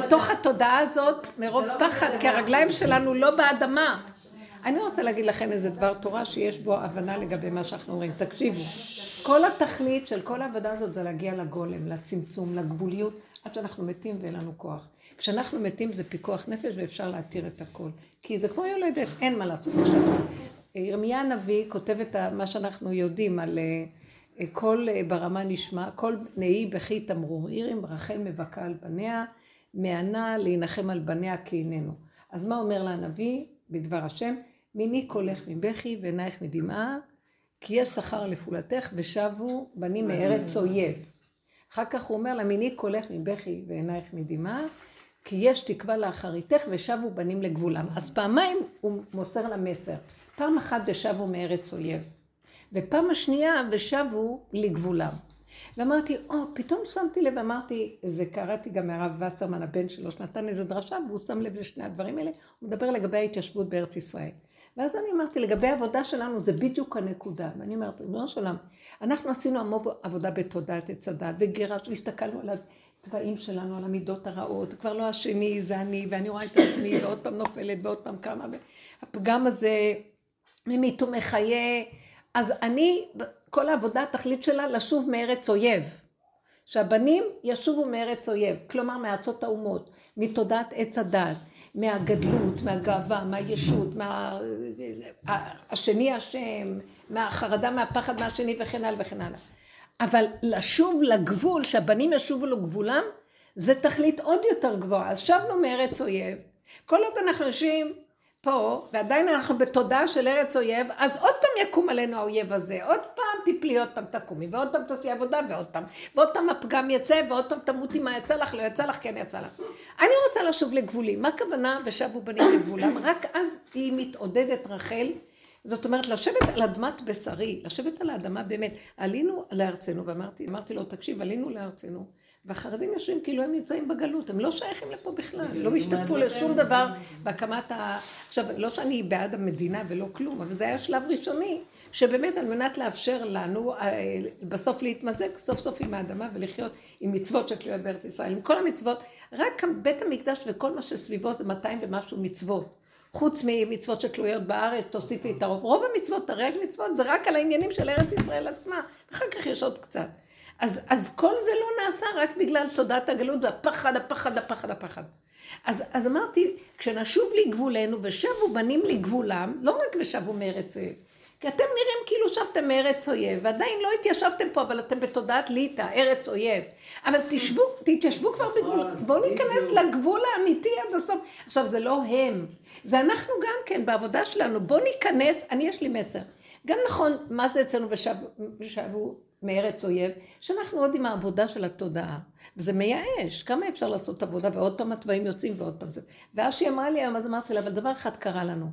בתוך. התודעה הזאת, מרוב לא פחד. כי הרגליים שלנו לא באדמה. אני רוצה להגיד לכם איזה דבר תורה שיש בו הבנה לגבי מה שאנחנו אומרים. תקשיבו, כל התכלית של כל העבודה הזאת זה להגיע לגולם, לצמצום, לגבוליות, עד שאנחנו מתים ואין לנו כוח. כשאנחנו מתים זה פיקוח נפש ואפשר להתיר את הכל. כי זה כמו יולדת, אין מה לעשות. ירמיה הנביא כותב את מה שאנחנו יודעים על אה, אה, כל אה, ברמה נשמע, כל נהי בכי תמרור, עיר אם רחל מבכה על בניה, מענה להנחם על בניה כי איננו. אז מה אומר לה הנביא בדבר השם? מיני קולך מבכי ועינייך מדמעה, כי יש שכר לפעולתך ושבו בנים מארץ אויב. אחר כך הוא אומר לה, מיני קולך מבכי ועינייך מדמעה, כי יש תקווה לאחריתך ושבו בנים לגבולם. אז פעמיים הוא מוסר לה מסר. פעם אחת ושבו מארץ אויב. ופעם השנייה ושבו לגבולם. ואמרתי, או, פתאום שמתי לב, אמרתי, זה קראתי גם מהרב וסרמן, הבן שלו, שנתן איזה דרשה, והוא שם לב לשני הדברים האלה, הוא מדבר לגבי ההתיישבות בארץ ישראל. ואז אני אמרתי, לגבי העבודה שלנו, זה בדיוק הנקודה. ואני אומרת, ריבונו של עולם, אנחנו עשינו המון עבודה בתודעת עץ הדת, וגירש, והסתכלנו על הצבעים שלנו, על המידות הרעות, כבר לא השני, זה אני, ואני רואה את עצמי, ועוד פעם נופלת, ועוד פעם קמה, והפגם הזה ממית ומחיה. אז אני, כל העבודה, התכלית שלה, לשוב מארץ אויב. שהבנים ישובו מארץ אויב, כלומר מארצות האומות, מתודעת עץ הדת, מהגדלות, מהגאווה, מהישות, מה... השני השם, מהחרדה, מהפחד מהשני וכן הלאה וכן הלאה. אבל לשוב לגבול, שהבנים ישובו לגבולם, זה תכלית עוד יותר גבוהה. אז שבנו מארץ אויב. כל עוד אנחנו יושבים פה, ועדיין אנחנו בתודעה של ארץ אויב, אז עוד פעם יקום עלינו האויב הזה, עוד פעם תפלי, עוד פעם תקומי, ועוד פעם תעשי עבודה, ועוד פעם, ועוד פעם הפגם יצא, ועוד פעם תמותי מה יצא לך, לא יצא לך, כן יצא לך. אני רוצה לשוב לגבולים. מה הכוונה ושבו בנים לגבולם? רק אז היא מתעודדת רחל. זאת אומרת, לשבת על אדמת בשרי, לשבת על האדמה באמת. עלינו לארצנו, ואמרתי אמרתי לו, תקשיב, עלינו לארצנו, והחרדים יושבים כאילו הם נמצאים בגלות, הם לא שייכים לפה בכלל, לא השתתפו לשום דבר בהקמת ה... עכשיו, לא שאני בעד המדינה ולא כלום, אבל זה היה שלב ראשוני שבאמת על מנת לאפשר לנו אה, בסוף להתמזג סוף סוף עם האדמה ולחיות עם מצוות שתלויות בארץ ישראל, עם כל המצוות, רק בית המקדש וכל מה שסביבו זה 200 ומשהו מצוות. חוץ ממצוות שתלויות בארץ, תוסיפי את הרוב. רוב המצוות, תרי"ג מצוות, זה רק על העניינים של ארץ ישראל עצמה. אחר כך יש עוד קצת. אז, אז כל זה לא נעשה רק בגלל תודעת הגלות והפחד, הפחד, הפחד, הפחד. אז, אז אמרתי, כשנשוב לגבולנו ושבו בנים לגבולם, לא רק ושבו מארץ אויב, כי אתם נראים כאילו שבתם מארץ אויב, ועדיין לא התיישבתם פה, אבל אתם בתודעת ליטא, ארץ אויב. אבל תשבו, תתיישבו כבר בגבול, בואו ניכנס לגבול האמיתי עד הסוף. עכשיו, זה לא הם, זה אנחנו גם כן, בעבודה שלנו. בואו ניכנס, אני יש לי מסר. גם נכון, מה זה אצלנו ושבו, ושבו מארץ אויב, שאנחנו עוד עם העבודה של התודעה. וזה מייאש, כמה אפשר לעשות עבודה, ועוד פעם התוואים יוצאים ועוד פעם זה. ואז שהיא אמרה לי היום, אז אמרתי לה, אבל דבר אחד קרה לנו.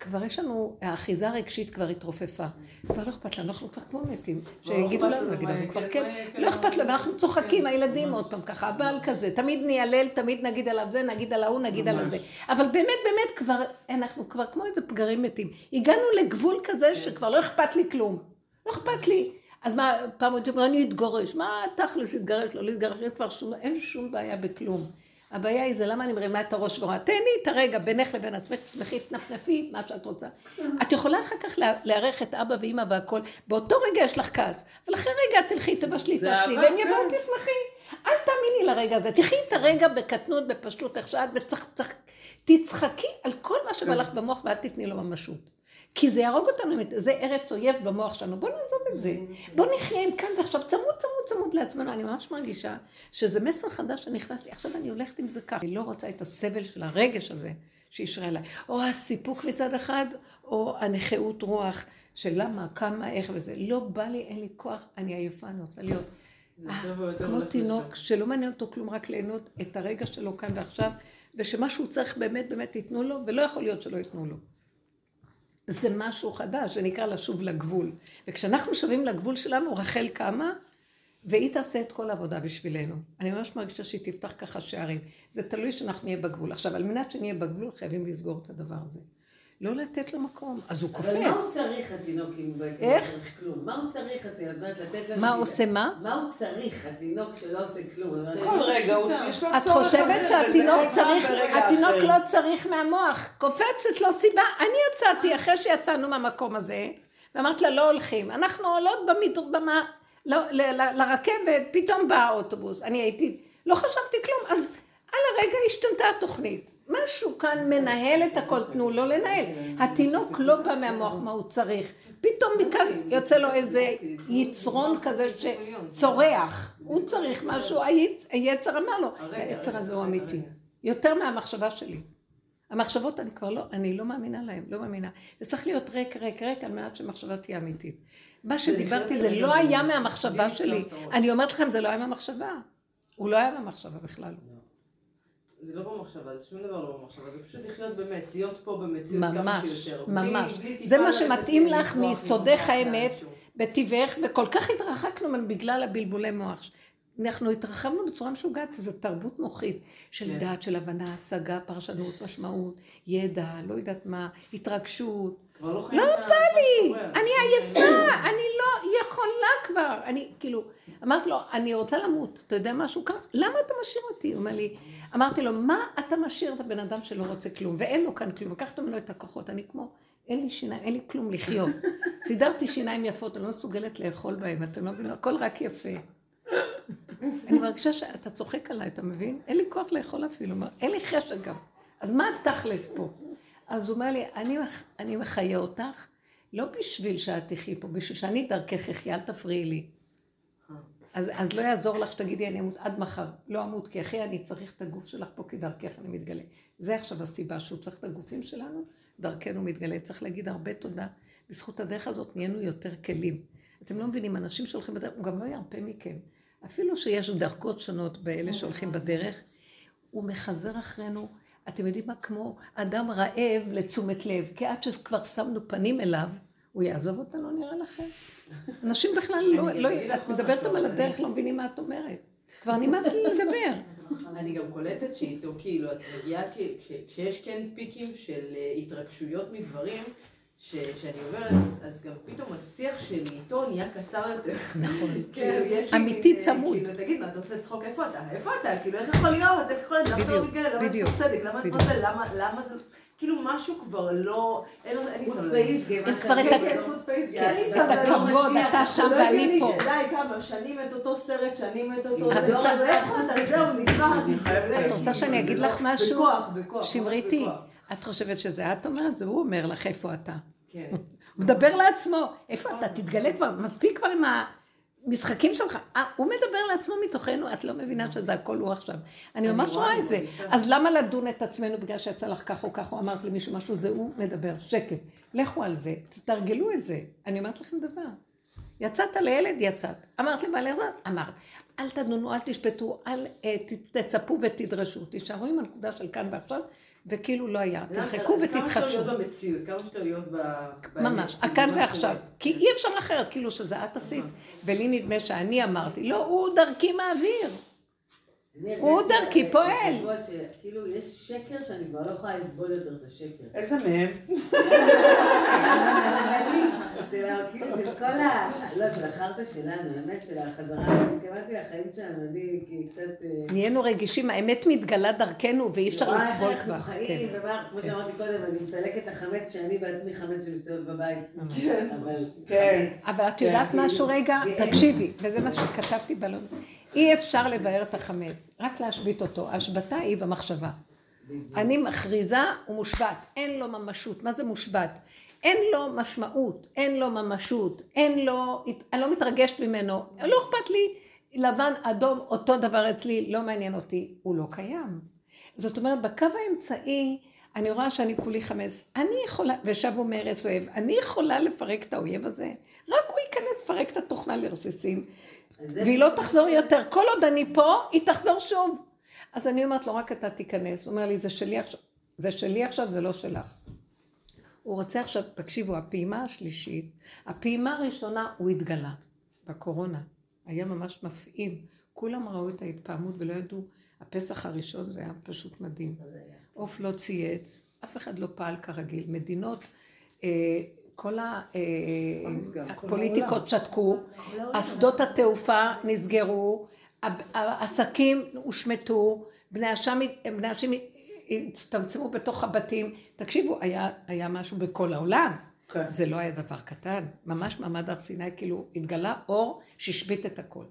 כבר יש לנו, האחיזה הרגשית כבר התרופפה. כבר לא אכפת לנו, אנחנו כבר כמו מתים. שיגידו לנו, נגיד לנו כבר כן, לא אכפת לנו, אנחנו צוחקים, הילדים עוד פעם ככה, הבעל כזה, תמיד ניילל, תמיד נגיד עליו זה, נגיד על ההוא, נגיד על הזה. אבל באמת, באמת כבר, אנחנו כבר כמו איזה פגרים מתים. הגענו לגבול כזה שכבר לא אכפת לי כלום. לא אכפת לי. אז מה, פעם הייתי אומר, אני אתגורש, מה תכלס להתגרש, לא להתגרש, אין כבר שום, אין שום בעיה בכלום. הבעיה היא זה למה אני מרימה את הראש ואומרת, תן לי את הרגע בינך לבין עצמך, תשמחי, תנפנפי, מה שאת רוצה. את יכולה אחר כך לארח את אבא ואימא והכל, באותו רגע יש לך כעס, אבל אחרי רגע תלכי, תבשלי, תעשי, והם יבואו, כן. תשמחי. אל תאמיני לרגע הזה, תחי את הרגע בקטנות, בפשטות, איך שאת, ותצחקי על כל מה שבא לך במוח ואל תתני לו ממשות. כי זה יהרוג אותנו, זה ארץ אויב במוח שלנו, בוא נעזוב את זה. בוא נחיה עם כאן ועכשיו צמוד צמוד צמוד לעצמנו. אני ממש מרגישה שזה מסר חדש שנכנס לי, עכשיו אני הולכת עם זה ככה. אני לא רוצה את הסבל של הרגש הזה שאישרה אליי. או הסיפוק מצד אחד, או הנכאות רוח של למה, כמה, איך וזה. לא בא לי, אין לי כוח, אני עייפה, אני רוצה להיות. כמו תינוק שלא מעניין אותו כלום, רק ליהנות את הרגע שלו כאן ועכשיו, ושמה שהוא צריך באמת באמת ייתנו לו, ולא יכול להיות שלא ייתנו לו. זה משהו חדש, זה נקרא לשוב לגבול. וכשאנחנו שבים לגבול שלנו, רחל קמה, והיא תעשה את כל העבודה בשבילנו. אני ממש מרגישה שהיא תפתח ככה שערים. זה תלוי שאנחנו נהיה בגבול. עכשיו, על מנת שנהיה בגבול, חייבים לסגור את הדבר הזה. לא לתת לו מקום, אז הוא קופץ. אבל מה הוא צריך התינוק אם בעצם לא צריך כלום? מה הוא צריך התינוק? לתת מה עושה מה? מה הוא צריך התינוק שלא עושה כלום? כל רגע הוא יש לו צורך. את חושבת שהתינוק צריך, התינוק לא צריך מהמוח, קופצת לו סיבה. אני יצאתי אחרי שיצאנו מהמקום הזה, ואמרתי לה לא הולכים. אנחנו עולות במדרבמה לא, לרכבת, פתאום בא האוטובוס. אני הייתי, לא חשבתי כלום, אז על הרגע השתנתה התוכנית. משהו כאן מנהל את הכל, תנו לו לנהל. התינוק לא בא מהמוח מה הוא צריך. פתאום מכאן יוצא לו איזה יצרון כזה שצורח. הוא צריך משהו, היצר אמר לו, היצר הזה הוא אמיתי. יותר מהמחשבה שלי. המחשבות אני כבר לא, אני לא מאמינה להן, לא מאמינה. זה צריך להיות ריק, ריק, ריק, על מנת שמחשבה תהיה אמיתית. מה שדיברתי זה לא היה מהמחשבה שלי. אני אומרת לכם, זה לא היה מהמחשבה. הוא לא היה מהמחשבה בכלל. זה לא במחשבה, זה שום דבר לא במחשבה, זה פשוט לחיות באמת, להיות פה במציאות כמה שיותר. ממש, ממש. זה מה שמתאים לך מיסודך האמת, בטבעך, וכל כך התרחקנו בגלל הבלבולי מוח. אנחנו התרחבנו בצורה משוגעת, זו תרבות מוחית של כן. דעת, של הבנה, השגה, פרשנות, משמעות, ידע, לא יודעת מה, התרגשות. לא, לא בא לי, אני עייפה, אני לא יכולה כבר. אני כאילו, אמרתי לו, אני רוצה למות, אתה יודע משהו ככה? למה אתה משאיר אותי? הוא אומר לי, אמרתי לו, מה אתה משאיר את הבן אדם שלא רוצה כלום, ואין לו כאן כלום, לקחת ממנו את הכוחות, אני כמו, אין לי שיניים, אין לי כלום לחיות. סידרתי שיניים יפות, אני לא מסוגלת לאכול בהן, אתם לא מבינים, הכל רק יפה. אני מרגישה שאתה צוחק עליי, אתה מבין? אין לי כוח לאכול אפילו, אין לי חשק גם. אז מה התכלס פה? אז הוא אומר לי, אני, אני מחיה אותך, לא בשביל שאת תחי פה, בשביל שאני דרכך אחי, אל תפריעי לי. אז, אז לא יעזור לך שתגידי אני אמות עד מחר. לא אמות כי אחי אני צריך את הגוף שלך פה כי דרכך אני מתגלה. זה עכשיו הסיבה שהוא צריך את הגופים שלנו, דרכנו מתגלה. צריך להגיד הרבה תודה. בזכות הדרך הזאת נהיינו יותר כלים. אתם לא מבינים, אנשים שהולכים בדרך, הוא גם לא ירפה מכם. אפילו שיש דרכות שונות באלה שהולכים בדרך, הוא מחזר אחרינו, אתם יודעים מה? כמו אדם רעב לתשומת לב, כי עד שכבר שמנו פנים אליו, הוא יעזוב אותנו נראה לכם? אנשים בכלל לא, לא, את מדברת על הדרך, לא מבינים מה את אומרת. כבר נמאס לי לדבר. אני גם קולטת שאיתו, כאילו, את מגיעה, כשיש כן פיקים של אה, התרגשויות מדברים, שאני עוברת, אז גם פתאום השיח שלי איתו נהיה קצר יותר. נכון. כאילו. אמיתי צמוד. כאילו, תגיד, מה אתה עושה צחוק? איפה אתה? איפה אתה? כאילו, איך יכול להיות? איך יכול להיות? למה אתה לא מתגלה? למה אתה לא צדק? למה אתה עושה? למה זה... כאילו משהו כבר לא, אין לי סבלנות. חוץ פייסגי, אין כבר את הכבוד, אתה שם ואני פה. די, כמה, שנים את אותו סרט, שנים את אותו... זהו, נגמר. את רוצה שאני אגיד לך משהו? בכוח, בכוח. שמריתי, את חושבת שזה את אומרת? זה הוא אומר לך איפה אתה. כן. הוא מדבר לעצמו, איפה אתה? תתגלה כבר, מספיק כבר עם המשחקים שלך. אה, הוא מדבר לעצמו מתוכנו, את לא מבינה שזה הכל הוא עכשיו. אני ממש רואה את זה. אז למה לדון את עצמנו בגלל שיצא לך כך או כך, או אמרת למישהו משהו, זה הוא מדבר, שקט. לכו על זה, תתרגלו את זה. אני אומרת לכם דבר. יצאת לילד, יצאת. אמרת לבעלי הרזת, אמרת. אל תדונו, אל תשפטו, אל אה, תצפו ותדרשו. תישארו עם הנקודה של כאן ועכשיו. וכאילו לא היה. תרחקו ותתחדשו. כמה שאתה להיות במציאות, כמה שאתה להיות ב... ממש, הכאן ועכשיו. כי אי אפשר אחרת, כאילו שזה את עשית. ולי נדמה שאני אמרתי, לא, הוא דרכי מעביר. הוא דרכי פועל. כאילו, יש שקר שאני כבר לא יכולה לסבול יותר את השקר. איזה מהם? של כל ה... לא, של החרטא שלנו, האמת של החזרה, התכוונתי לחיים שלנו, אני קצת... אה, נהיינו רגישים, האמת מתגלה דרכנו ואי אפשר לסבול כבר. אנחנו חיים, כן. ומה, כמו כן. שאמרתי קודם, אני מסלקת את החמץ שאני בעצמי חמץ שמסתובב בבית. כן. אבל אבל את יודעת משהו רגע? תקשיבי, וזה מה שכתבתי בלון. אי אפשר לבאר את החמץ, רק להשבית אותו. ההשבתה היא במחשבה. אני מכריזה, הוא מושבת, אין לו ממשות. מה זה מושבת? אין לו משמעות, אין לו ממשות, אין לו, אני לא מתרגשת ממנו, לא אכפת לי, לבן, אדום, אותו דבר אצלי, לא מעניין אותי, הוא לא קיים. זאת אומרת, בקו האמצעי, אני רואה שאני כולי חמץ, אני יכולה, ושבו מארץ אוהב, אני יכולה לפרק את האויב הזה, רק הוא ייכנס, לפרק את התוכנה לרסיסים, והיא לא תחזור יותר. כל עוד אני פה, היא תחזור שוב. אז אני אומרת לו, רק אתה תיכנס. הוא אומר לי, זה שלי עכשיו, זה שלי עכשיו, זה לא שלך. הוא רוצה עכשיו, תקשיבו, הפעימה השלישית, הפעימה הראשונה, הוא התגלה בקורונה. היה ממש מפעים. כולם ראו את ההתפעמות ולא ידעו. הפסח הראשון זה היה פשוט מדהים. עוף לא צייץ, אף אחד לא פעל כרגיל. מדינות, אה, כל הפוליטיקות אה, שתקו, אסדות התעופה נסגרו, העסקים הושמטו, בני אנשים הצטמצמו בתוך הבתים. תקשיבו, היה, היה משהו בכל העולם. כן. זה לא היה דבר קטן. ממש מעמד הר סיני, כאילו, התגלה אור שהשבית את הכל.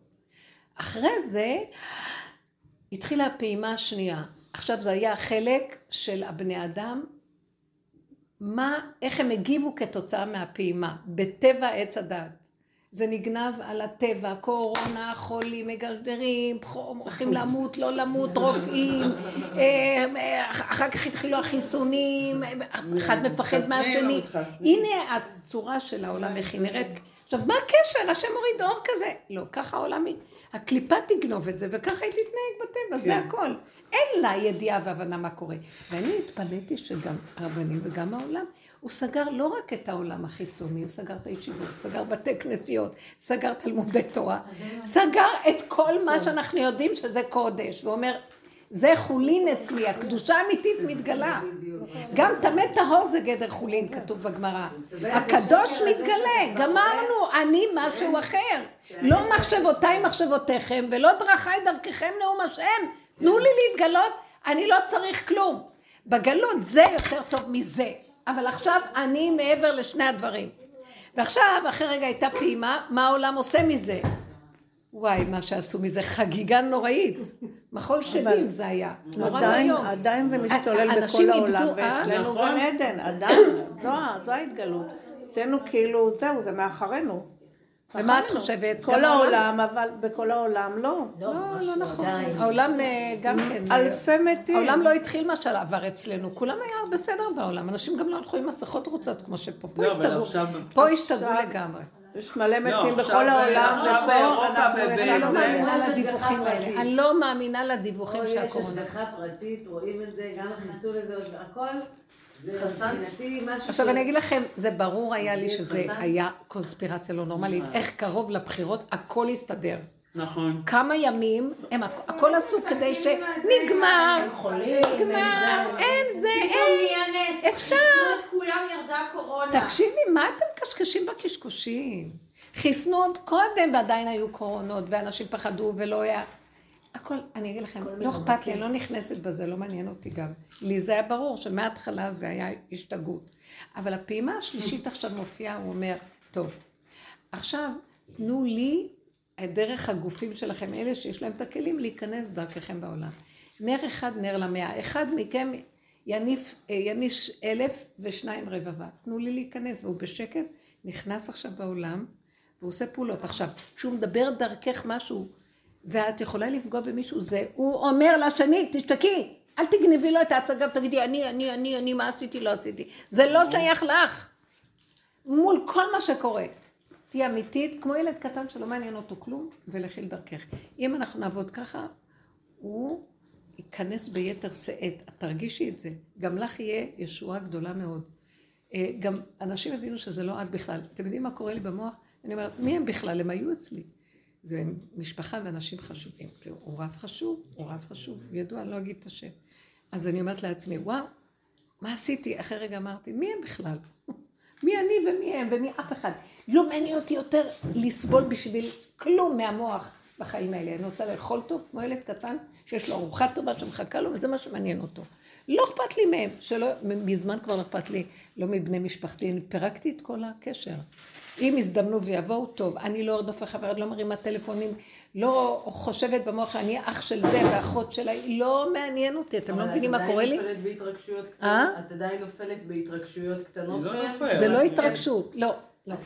אחרי זה, התחילה הפעימה השנייה. עכשיו זה היה חלק של הבני אדם מה, איך הם הגיבו כתוצאה מהפעימה, בטבע עץ הדת. זה נגנב על הטבע, קורונה, חולים, מגרדרים, הולכים למות, לא למות, רופאים, אה, אחר כך התחילו החיסונים, אחד מפחד מהשני. הנה הצורה של העולם, איך היא נראית. עכשיו, מה הקשר? השם מוריד אור כזה. לא, ככה העולם, הקליפה תגנוב את זה, וככה היא תתנהג בטבע, זה כן. הכל. אין לה ידיעה והבנה מה קורה. ואני התפלאתי שגם הרבנים וגם העולם, הוא סגר לא רק את העולם החיצוני, הוא סגר את הישיבות, סגר בתי כנסיות, סגר תלמודי תורה, סגר את כל מה שאנחנו יודעים שזה קודש, ואומר, זה חולין אצלי, הקדושה האמיתית מתגלה. גם טמא טהור זה גדר חולין, כתוב בגמרא. הקדוש מתגלה, גמרנו, אני משהו אחר. לא מחשבותיי מחשבותיכם, ולא דרכיי דרככם נאום השם. תנו לי להתגלות, אני לא צריך כלום. בגלות זה יותר טוב מזה. אבל עכשיו אני מעבר לשני הדברים. ועכשיו, אחרי רגע הייתה פעימה, מה העולם עושה מזה? וואי, מה שעשו מזה חגיגה נוראית. מחול שדים זה היה. נורא ואיום. עדיין זה משתולל בכל העולם, ואצלנו נכון. גן עדן, עדיין, זו ההתגלות. אצלנו כאילו, זהו, זה מאחרינו. ומה את חושבת? כל העולם, אבל בכל העולם לא. לא, לא נכון. העולם אה, גם כן... אה, אלפי מתים. העולם לא התחיל מה שעבר אצלנו. כולם היה בסדר בעולם. אנשים גם לא הלכו עם מסכות רוצות כמו שפה. פה השתגעו. פה השתגעו לגמרי. יש מלא מתים בכל העולם, ופה אנחנו... אני לא מאמינה לדיווחים האלה. אני לא מאמינה לדיווחים של הקורונה. יש השגחה פרטית, רואים את זה, גם החיסול הזה, הכל. עכשיו אני אגיד לכם, זה ברור היה לי שזה היה קונספירציה לא נורמלית, איך קרוב לבחירות הכל הסתדר. נכון. כמה ימים, הם הכ- הכל עשו כדי שנגמר, נגמר, אין, זה, אין. אפשר. חיסנו את כולם ירדה הקורונה. תקשיבי, מה אתם מקשקשים בקשקושים? חיסנו עוד קודם ועדיין היו קורונות, ואנשים פחדו ולא היה... הכל, אני אגיד לכם, לא אכפת לי, אני לא נכנסת בזה, לא מעניין אותי גם. לי זה היה ברור שמההתחלה זה היה השתגעות. אבל הפעימה השלישית עכשיו מופיעה, הוא אומר, טוב, עכשיו תנו לי דרך הגופים שלכם, אלה שיש להם את הכלים, להיכנס דרככם בעולם. נר אחד, נר למאה. אחד מכם יניף, אה, יניש אלף ושניים רבבה. תנו לי להיכנס, והוא בשקט נכנס עכשיו בעולם, והוא עושה פעולות. עכשיו, כשהוא מדבר דרכך משהו, ואת יכולה לפגוע במישהו, זה, הוא אומר לשני, תשתקי, אל תגנבי לו את ההצגה ותגידי, אני, אני, אני, אני, מה עשיתי, לא עשיתי. זה לא שייך לך. מול כל מה שקורה. תהיי אמיתית, כמו ילד קטן שלא מעניין אותו כלום, ולכי לדרכך. אם אנחנו נעבוד ככה, הוא ייכנס ביתר שאת. את תרגישי את זה. גם לך יהיה ישועה גדולה מאוד. אה, גם אנשים הבינו שזה לא את בכלל. אתם יודעים מה קורה לי במוח? אני אומרת, מי הם בכלל? הם היו אצלי. זה משפחה ואנשים חשובים. הוא רב חשוב, הוא רב חשוב, ידוע, אני לא אגיד את השם. אז אני אומרת לעצמי, וואו, מה עשיתי? אחרי רגע אמרתי, מי הם בכלל? מי אני ומי הם ומי אף אחד. לא מעניין אותי יותר לסבול בשביל כלום מהמוח בחיים האלה. אני רוצה לאכול טוב כמו ילד קטן שיש לו ארוחה טובה שמחכה לו וזה מה שמעניין אותו. לא אכפת לי מהם, שלא, מזמן כבר לא אכפת לי, לא מבני משפחתי, אני פירקתי את כל הקשר. אם יזדמנו ויבואו, טוב, אני לא ארדוף אחרי, לא מרימה טלפונים, לא חושבת במוח שאני אח של זה ואחות שלה, לא מעניין אותי, אתם לא מבינים מה קורה לי? את עדיין נופלת בהתרגשויות אה? קטנות? את עדיין נופלת בהתרגשויות קטנות? לא? נופלת. זה לא כן. התרגשות, לא.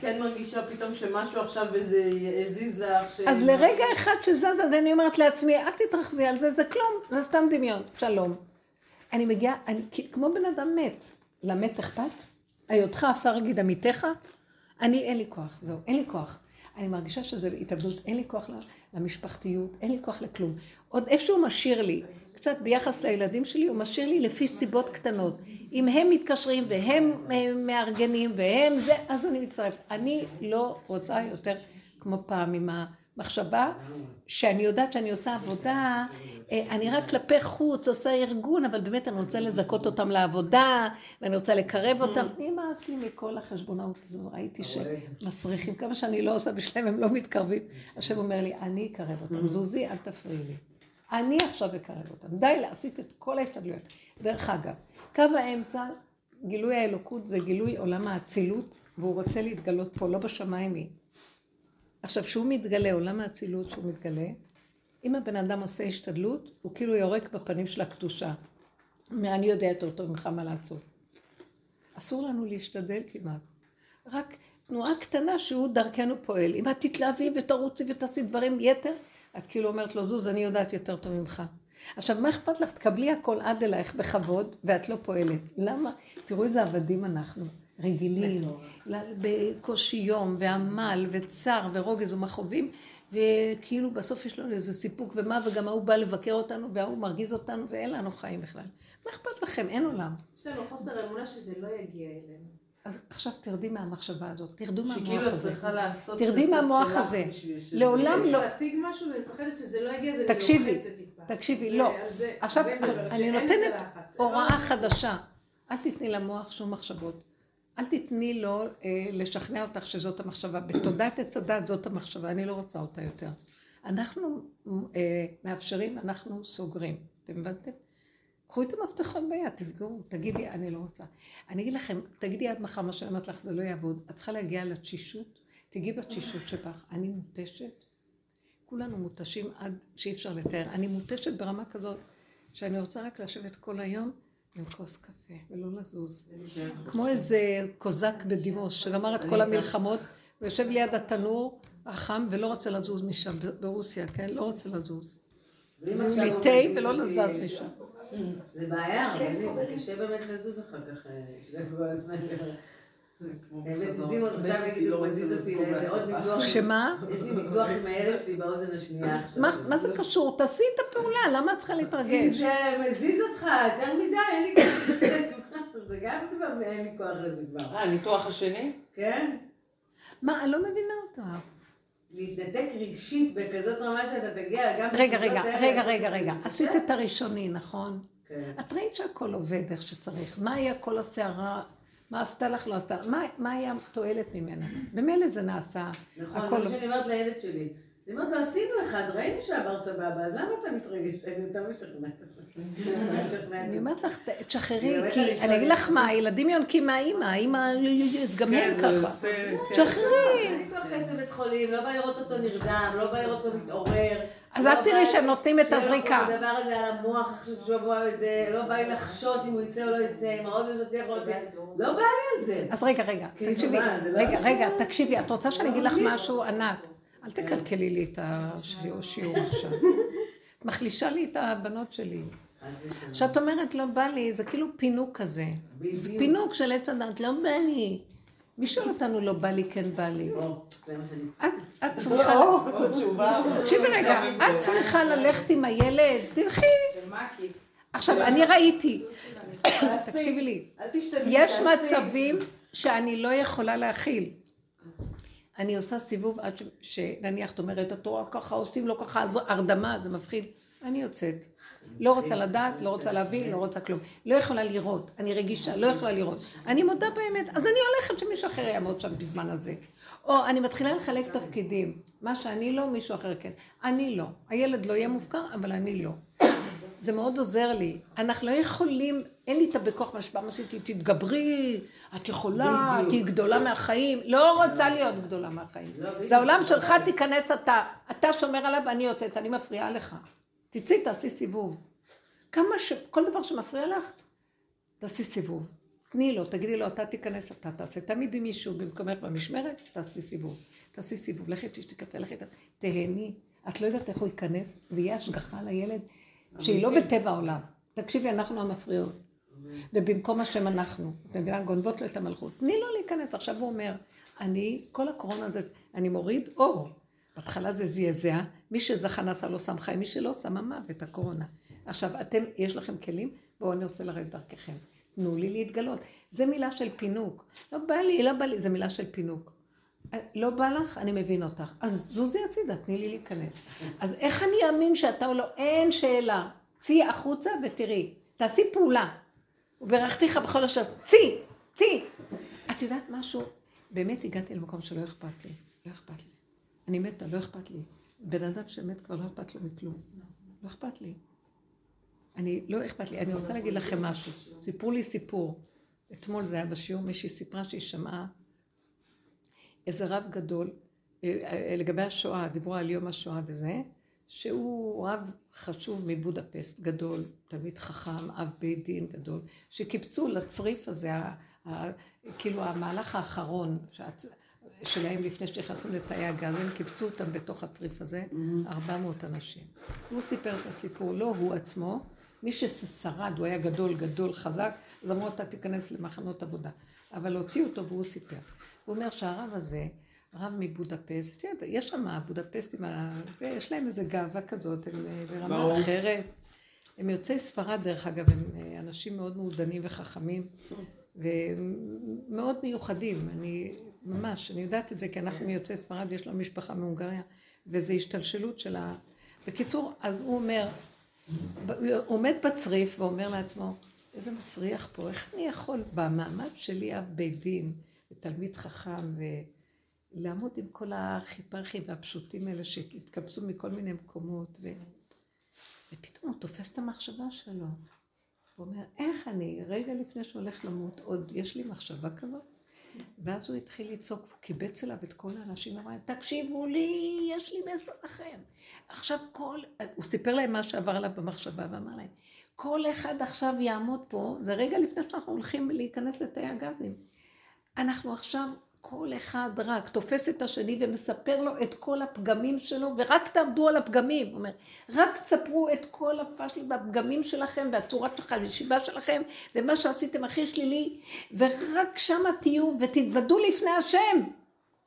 כן מרגישה פתאום שמשהו עכשיו איזה הזיז לך? ש- אז לרגע אחד שזז, אז אני אומרת לעצמי, אל תתרחבי על זה, זה כלום, זה סתם דמיון, שלום. אני מגיעה, אני כמו בן אדם מת. למת אכפת? היותך עפר יגיד עמיתך? אני, אין לי כוח, זהו, אין לי כוח. אני מרגישה שזה התאבדות, אין לי כוח למשפחתיות, אין לי כוח לכלום. עוד איפשהו משאיר לי, קצת ביחס לילדים שלי, הוא משאיר לי לפי סיבות קטנות. אם הם מתקשרים והם אה, מארגנים והם זה, אז אני מצטרפת. אני לא רוצה יותר כמו פעם עם המחשבה שאני יודעת שאני עושה עבודה, אה, אני רק כלפי חוץ עושה ארגון, אבל באמת אני רוצה לזכות אותם לעבודה, ואני רוצה לקרב אותם. נמאס לי מכל החשבונאות הזו, ראיתי שמסריחים, כמה שאני לא עושה בשבילם, הם לא מתקרבים. השם אומר לי, אני אקרב אותם, זוזי, אל תפריעי לי. אני עכשיו אקרב אותם. די, עשית את כל ההשתדלויות. דרך אגב, קו האמצע, גילוי האלוקות זה גילוי עולם האצילות, והוא רוצה להתגלות פה, לא בשמיים היא. עכשיו, כשהוא מתגלה, עולם האצילות שהוא מתגלה, אם הבן אדם עושה השתדלות, הוא כאילו יורק בפנים של הקדושה. אני יודע יותר טוב ממך מה לעשות. אסור לנו להשתדל כמעט. רק תנועה קטנה שהוא דרכנו פועל. אם את תתלהבי ותרוצי ותעשי דברים יתר, את כאילו אומרת לו, זוז, אני יודעת יותר טוב ממך. עכשיו, מה אכפת לך? תקבלי הכל עד אלייך בכבוד, ואת לא פועלת. למה? תראו איזה עבדים אנחנו. רגילים, בקושי יום, ועמל, וצר, ורוגז ומכאובים, וכאילו בסוף יש לנו איזה סיפוק ומה, וגם ההוא בא לבקר אותנו, וההוא מרגיז אותנו, ואין לנו חיים בכלל. מה אכפת לכם? אין עולם. יש לנו חוסר אמונה שזה לא יגיע אלינו. אז עכשיו תרדי מהמחשבה הזאת, תרדו מהמוח הזה. תרדי מהמוח הזה. לעולם אני לא. להשיג משהו ואני מפחדת שזה לא יגיע, אני תקשיבי. תקשיבי, זה- לא. זה- עכשיו זה אני נותנת. זה הוראה חדשה. אל תתני למוח שום מחשבות. אל תתני לו אה, לשכנע אותך שזאת המחשבה. בתודעת עץ הדת זאת המחשבה, אני לא רוצה אותה יותר. אנחנו אה, מאפשרים, אנחנו סוגרים. אתם הבנתם? קחו את המפתחות ביד, תסגרו, תגידי, אני לא רוצה. אני אגיד לכם, תגידי עד מחר מה שאני אומרת לך, זה לא יעבוד. את צריכה להגיע לתשישות, תגיעי בתשישות שבך. אני מותשת, כולנו מותשים עד שאי אפשר לתאר. אני מותשת ברמה כזאת, שאני רוצה רק לשבת כל היום עם כוס קפה, ולא לזוז. כמו איזה קוזק בדימוס, שגמר את כל המלחמות, ויושב ליד התנור החם ולא רוצה לזוז משם, ברוסיה, כן? לא רוצה לזוז. ואם והוא עכשיו לי הוא תה מזיז ולא לזז משם. זה בעיה, רבנית, זה קשה באמת לזוז אחר כך, מזיזים אותי, עכשיו לא רוצה מזיז אותי מהשפה. ניתוח. שמה? יש לי ניתוח עם הילד שלי באוזן השנייה עכשיו. מה מה זה קשור? תעשי את הפעולה, למה את צריכה כי להתרגש? זה מזיז אותך יותר מדי, אין לי כוח. זה גם דבר, אין לי כוח לזה כבר. אה, הניתוח השני? כן? מה, אני לא מבינה אותה. להתנתק רגשית בכזאת רמה שאתה תגיע גם... רגע, רגע, רגע, רגע, רגע. עשית את הראשוני, נכון? כן. את ראית שהכל עובד איך שצריך. מה היה כל הסערה? מה עשתה לך, לא עשתה? מה, מה היה התועלת ממנה? במילא זה נעשה. נכון, הכל... זה מה שאני אומרת לילד שלי. אני אומרת לו, עשינו אחד, ראינו שעבר סבבה, אז למה אתה מתרגש? אני יותר משכנעת. אני אומרת לך, תשחררי, כי. אני אגיד לך מה, הילדים יונקים מהאימא, האימא, אז גם הם כן, זה ככה. כן. תשחררי. אני כבר כנסת לבית חולים, לא בא לראות אותו נרדם, לא בא לראות אותו מתעורר. אז לא אל תראי בא- שהם נותנים את הזריקה. את הדבר הזה על המוח עכשיו שבוע וזה, לא בא לי לחשוש אם הוא יצא או לא יצא, אם האוזן הזאת יכול להיות... לא בא לי על זה. אז רגע, רגע, כאילו, תקשיבי, לא רגע. רגע, תקשיבי, את רוצה שאני אגיד לך משהו, ענת? אל תקלקלי לי את השיעור עכשיו. את מחלישה לי את הבנות שלי. כשאת אומרת לא בא לי, זה כאילו פינוק כזה. זה פינוק של עץ הדת, לא בא לי. מי שואל אותנו לא בא לי, כן בא לי. את- צריכה. תקשיבי רגע, את צריכה ללכת עם הילד, תלכי. עכשיו, אני ראיתי, תקשיבי לי. יש. מצבים שאני לא יכולה להכיל. אני עושה סיבוב עד. שנניח את אומרת, התורה ככה, עושים לו ככה, אז הרדמה, זה מפחיד. אני יוצאת. לא רוצה לדעת, לא רוצה להבין, לא רוצה כלום. לא יכולה לראות, אני רגישה, לא יכולה לראות. אני מודה באמת, אז אני הולכת שמישהו אחר יעמוד שם בזמן הזה. או אני מתחילה לחלק תפקידים. מה שאני לא, מישהו אחר כן. אני לא. הילד לא יהיה מופקר, אבל אני לא. זה מאוד עוזר לי. אנחנו לא יכולים, אין לי את הבכוח מה שעשיתי, תתגברי, את יכולה, תהיי גדולה מהחיים. לא רוצה להיות גדולה מהחיים. זה העולם שלך, תיכנס אתה. אתה שומר עליו ואני יוצאת, אני מפריעה לך. תצאי, תעשי סיבוב. כמה ש... כל דבר שמפריע לך, תעשי סיבוב. תני לו, תגידי לו, אתה תיכנס, אתה תעשה. תמיד עם מישהו במקומך במשמרת, תעשי סיבוב. תעשי סיבוב, לכי תשתי קפה, לכי ת... תהני. את לא יודעת איך הוא ייכנס, ויהיה השגחה לילד שהיא לא בטבע העולם. תקשיבי, אנחנו המפריעות. ובמקום השם אנחנו, את מבינה, גונבות לו את המלכות. תני לו להיכנס. עכשיו הוא אומר, אני, כל הקורונה הזאת, אני מוריד אור. בהתחלה זה זעזע, מי שזכה נעשה לו שם חיים, מי שלא שם המוות, הקורונה. עכשיו, אתם, יש לכם כלים? בואו, אני רוצה לרדת דרככם. תנו לי להתגלות. זה מילה של פינוק. לא בא לי, לא בא לי, זה מילה של פינוק. לא בא לך, אני מבין אותך. אז זוזי הצידה, תני לי להיכנס. אז איך אני אאמין שאתה או לא? אין שאלה. צאי החוצה ותראי. תעשי פעולה. וברכתיך בכל אשר... צאי, צאי. את יודעת משהו? באמת הגעתי למקום שלא אכפת לי. לא אכפת לי. אני מתה, לא אכפת לי. בן אדם שמת כבר לא אכפת לו מכלום. לא אכפת לי. אני, לא אכפת לי. אני רוצה להגיד לכם משהו. סיפרו לי סיפור. אתמול זה היה בשיעור, מישהי סיפרה שהיא שמעה איזה רב גדול, אה, אה, לגבי השואה, דיברו על יום השואה וזה, שהוא רב חשוב מבודפסט, גדול, תלמיד חכם, אב בית דין גדול, שקיבצו לצריף הזה, כאילו המהלך האחרון. שלהם לפני שנכנסים לתאי הגז, הם קיבצו אותם בתוך הצריף הזה, 400 אנשים. הוא סיפר את הסיפור, לא הוא עצמו, מי ששרד, הוא היה גדול, גדול, חזק, אז אמרו, אתה תיכנס למחנות עבודה. אבל הוציאו אותו והוא סיפר. הוא אומר שהרב הזה, רב מבודפסט, יש שם בודפסטים, יש להם איזו גאווה כזאת, הם אה, ברמה. אחרת. הם יוצאי ספרד, דרך אגב, הם אה, אנשים מאוד מעודנים וחכמים, ומאוד מיוחדים. אני, ממש, אני יודעת את זה, כי אנחנו מיוצאי ספרד, יש לנו משפחה מהונגריה, וזו השתלשלות של ה... בקיצור, אז הוא אומר, הוא עומד בצריף ואומר לעצמו, איזה מסריח פה, איך אני יכול במעמד שלי אב בית דין, ותלמיד חכם, ולעמוד עם כל החיפרחים והפשוטים האלה שהתקבצו מכל מיני מקומות, ו... ופתאום הוא תופס את המחשבה שלו. הוא אומר, איך אני, רגע לפני שהולך למות, עוד יש לי מחשבה כזאת? ואז הוא התחיל לצעוק, הוא קיבץ אליו את כל האנשים, אמר להם, תקשיבו לי, יש לי מסר לכם. עכשיו כל, הוא סיפר להם מה שעבר עליו במחשבה, ואמר להם, כל אחד עכשיו יעמוד פה, זה רגע לפני שאנחנו הולכים להיכנס לתאי הגזים. אנחנו עכשיו, כל אחד רק תופס את השני ומספר לו את כל הפגמים שלו, ורק תעמדו על הפגמים. הוא אומר, רק תספרו את כל הפשלות והפגמים שלכם, והצורת שלך, הישיבה שלכם, ומה שעשיתם הכי שלילי, ורק שמה תהיו ותתוודו לפני השם.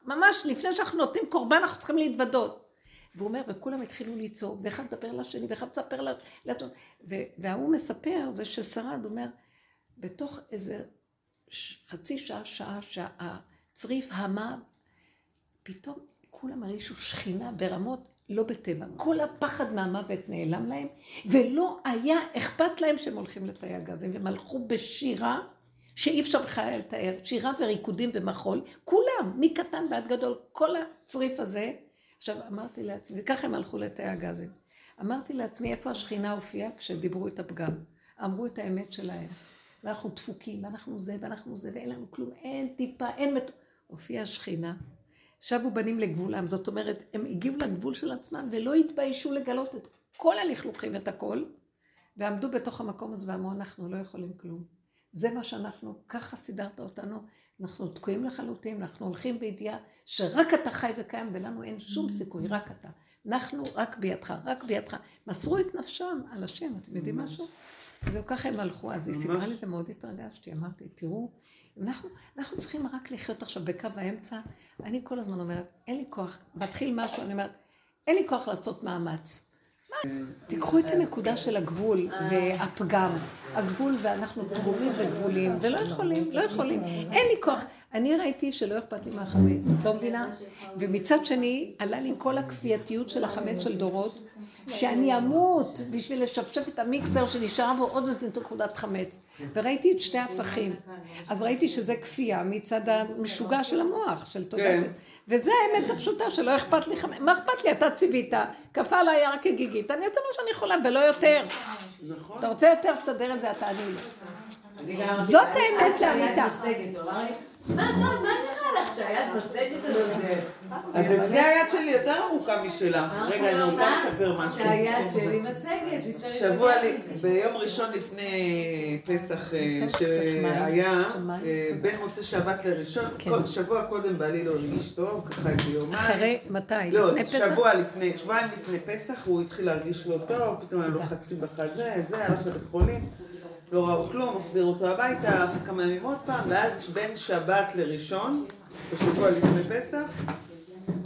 ממש, לפני שאנחנו נותנים קורבן, אנחנו צריכים להתוודות. והוא אומר, וכולם התחילו לצעוק, ואחד מדבר לשני, ואחד מספר לעצמו. וההוא מספר, זה ששרד, אומר, בתוך איזה חצי שעה, שעה, שהצריף המה, פתאום וכולם הרגישו שכינה ברמות לא בטבע. כל הפחד מהמוות נעלם להם, ולא היה אכפת להם שהם הולכים לתאי הגזים, והם הלכו בשירה שאי אפשר בכלל לתאר, שירה וריקודים ומחול, כולם, מקטן ועד גדול, כל הצריף הזה. עכשיו אמרתי לעצמי, וככה הם הלכו לתאי הגזים. אמרתי לעצמי, איפה השכינה הופיעה כשדיברו את הפגם? אמרו את האמת שלהם. ואנחנו דפוקים, ואנחנו זה, ואנחנו זה, ואין לנו כלום, אין טיפה, אין... מת... הופיעה השכינה, שבו בנים לגבולם, זאת אומרת, הם הגיעו לגבול של עצמם ולא התביישו לגלות את כל הלכלוכים, את הכל, ועמדו בתוך המקום הזה ואמרו, אנחנו לא יכולים כלום. זה מה שאנחנו, ככה סידרת אותנו, אנחנו תקועים לחלוטין, אנחנו הולכים בידיעה שרק אתה חי וקיים ולנו אין שום סיכוי, רק אתה. אנחנו רק בידך, רק בידך. מסרו את נפשם על השם, אתם יודעים משהו? זהו, ככה הם הלכו. אז היא סיפרה לי זה, מאוד התרגשתי. אמרתי, תראו, אנחנו, אנחנו צריכים רק לחיות עכשיו בקו האמצע. אני כל הזמן אומרת, אין לי כוח, מתחיל משהו, אני אומרת, אין לי כוח לעשות מאמץ. תיקחו את הנקודה של הגבול והפגם. הגבול ואנחנו פגומים וגבולים, ולא יכולים, לא יכולים. אין לי כוח. אני ראיתי שלא אכפת לי מהחמץ, את לא מבינה? ומצד שני, עלה לי כל הכפייתיות של החמץ של דורות, שאני אמות בשביל לשפשף את המיקסר שנשאר בו עוד איזה נקודת חמץ. וראיתי את שתי הפכים. אז ראיתי שזה כפייה מצד המשוגע של המוח, של תודעת. כן. וזה האמת הפשוטה שלא אכפת לי חמץ. מה אכפת לי? אתה ציווית, כפה עליי רק כגיגית, אני אעשה מה שאני יכולה ולא יותר. אתה רוצה יותר, תסדר את זה, אתה עני לי. זאת האמת לאמיתה. מה, מה, מה נראה לך שהיד בסגת הזאת? אז אצלי היד שלי יותר ארוכה משלך. רגע, אני רוצה לספר משהו. שהיד שלי משגת. שבוע. ביום ראשון לפני פסח, אה, קצת מים. שהיה. אה, בין מוצא שבת לראשון, כן. שבוע קודם בעלי לא הרגיש טוב, ככה איזה יומיים. אחרי, מתי? לא, לפני פסח? שבוע לפני, שבועיים לפני פסח הוא התחיל להרגיש לא טוב, פתאום היה לו חצים בחזה, זה, הלך לבית חולים, לא ראו כלום, החזיר אותו הביתה, אחרי כמה ימים עוד פעם, ואז בין שבת לראשון, בשבוע לפני פסח,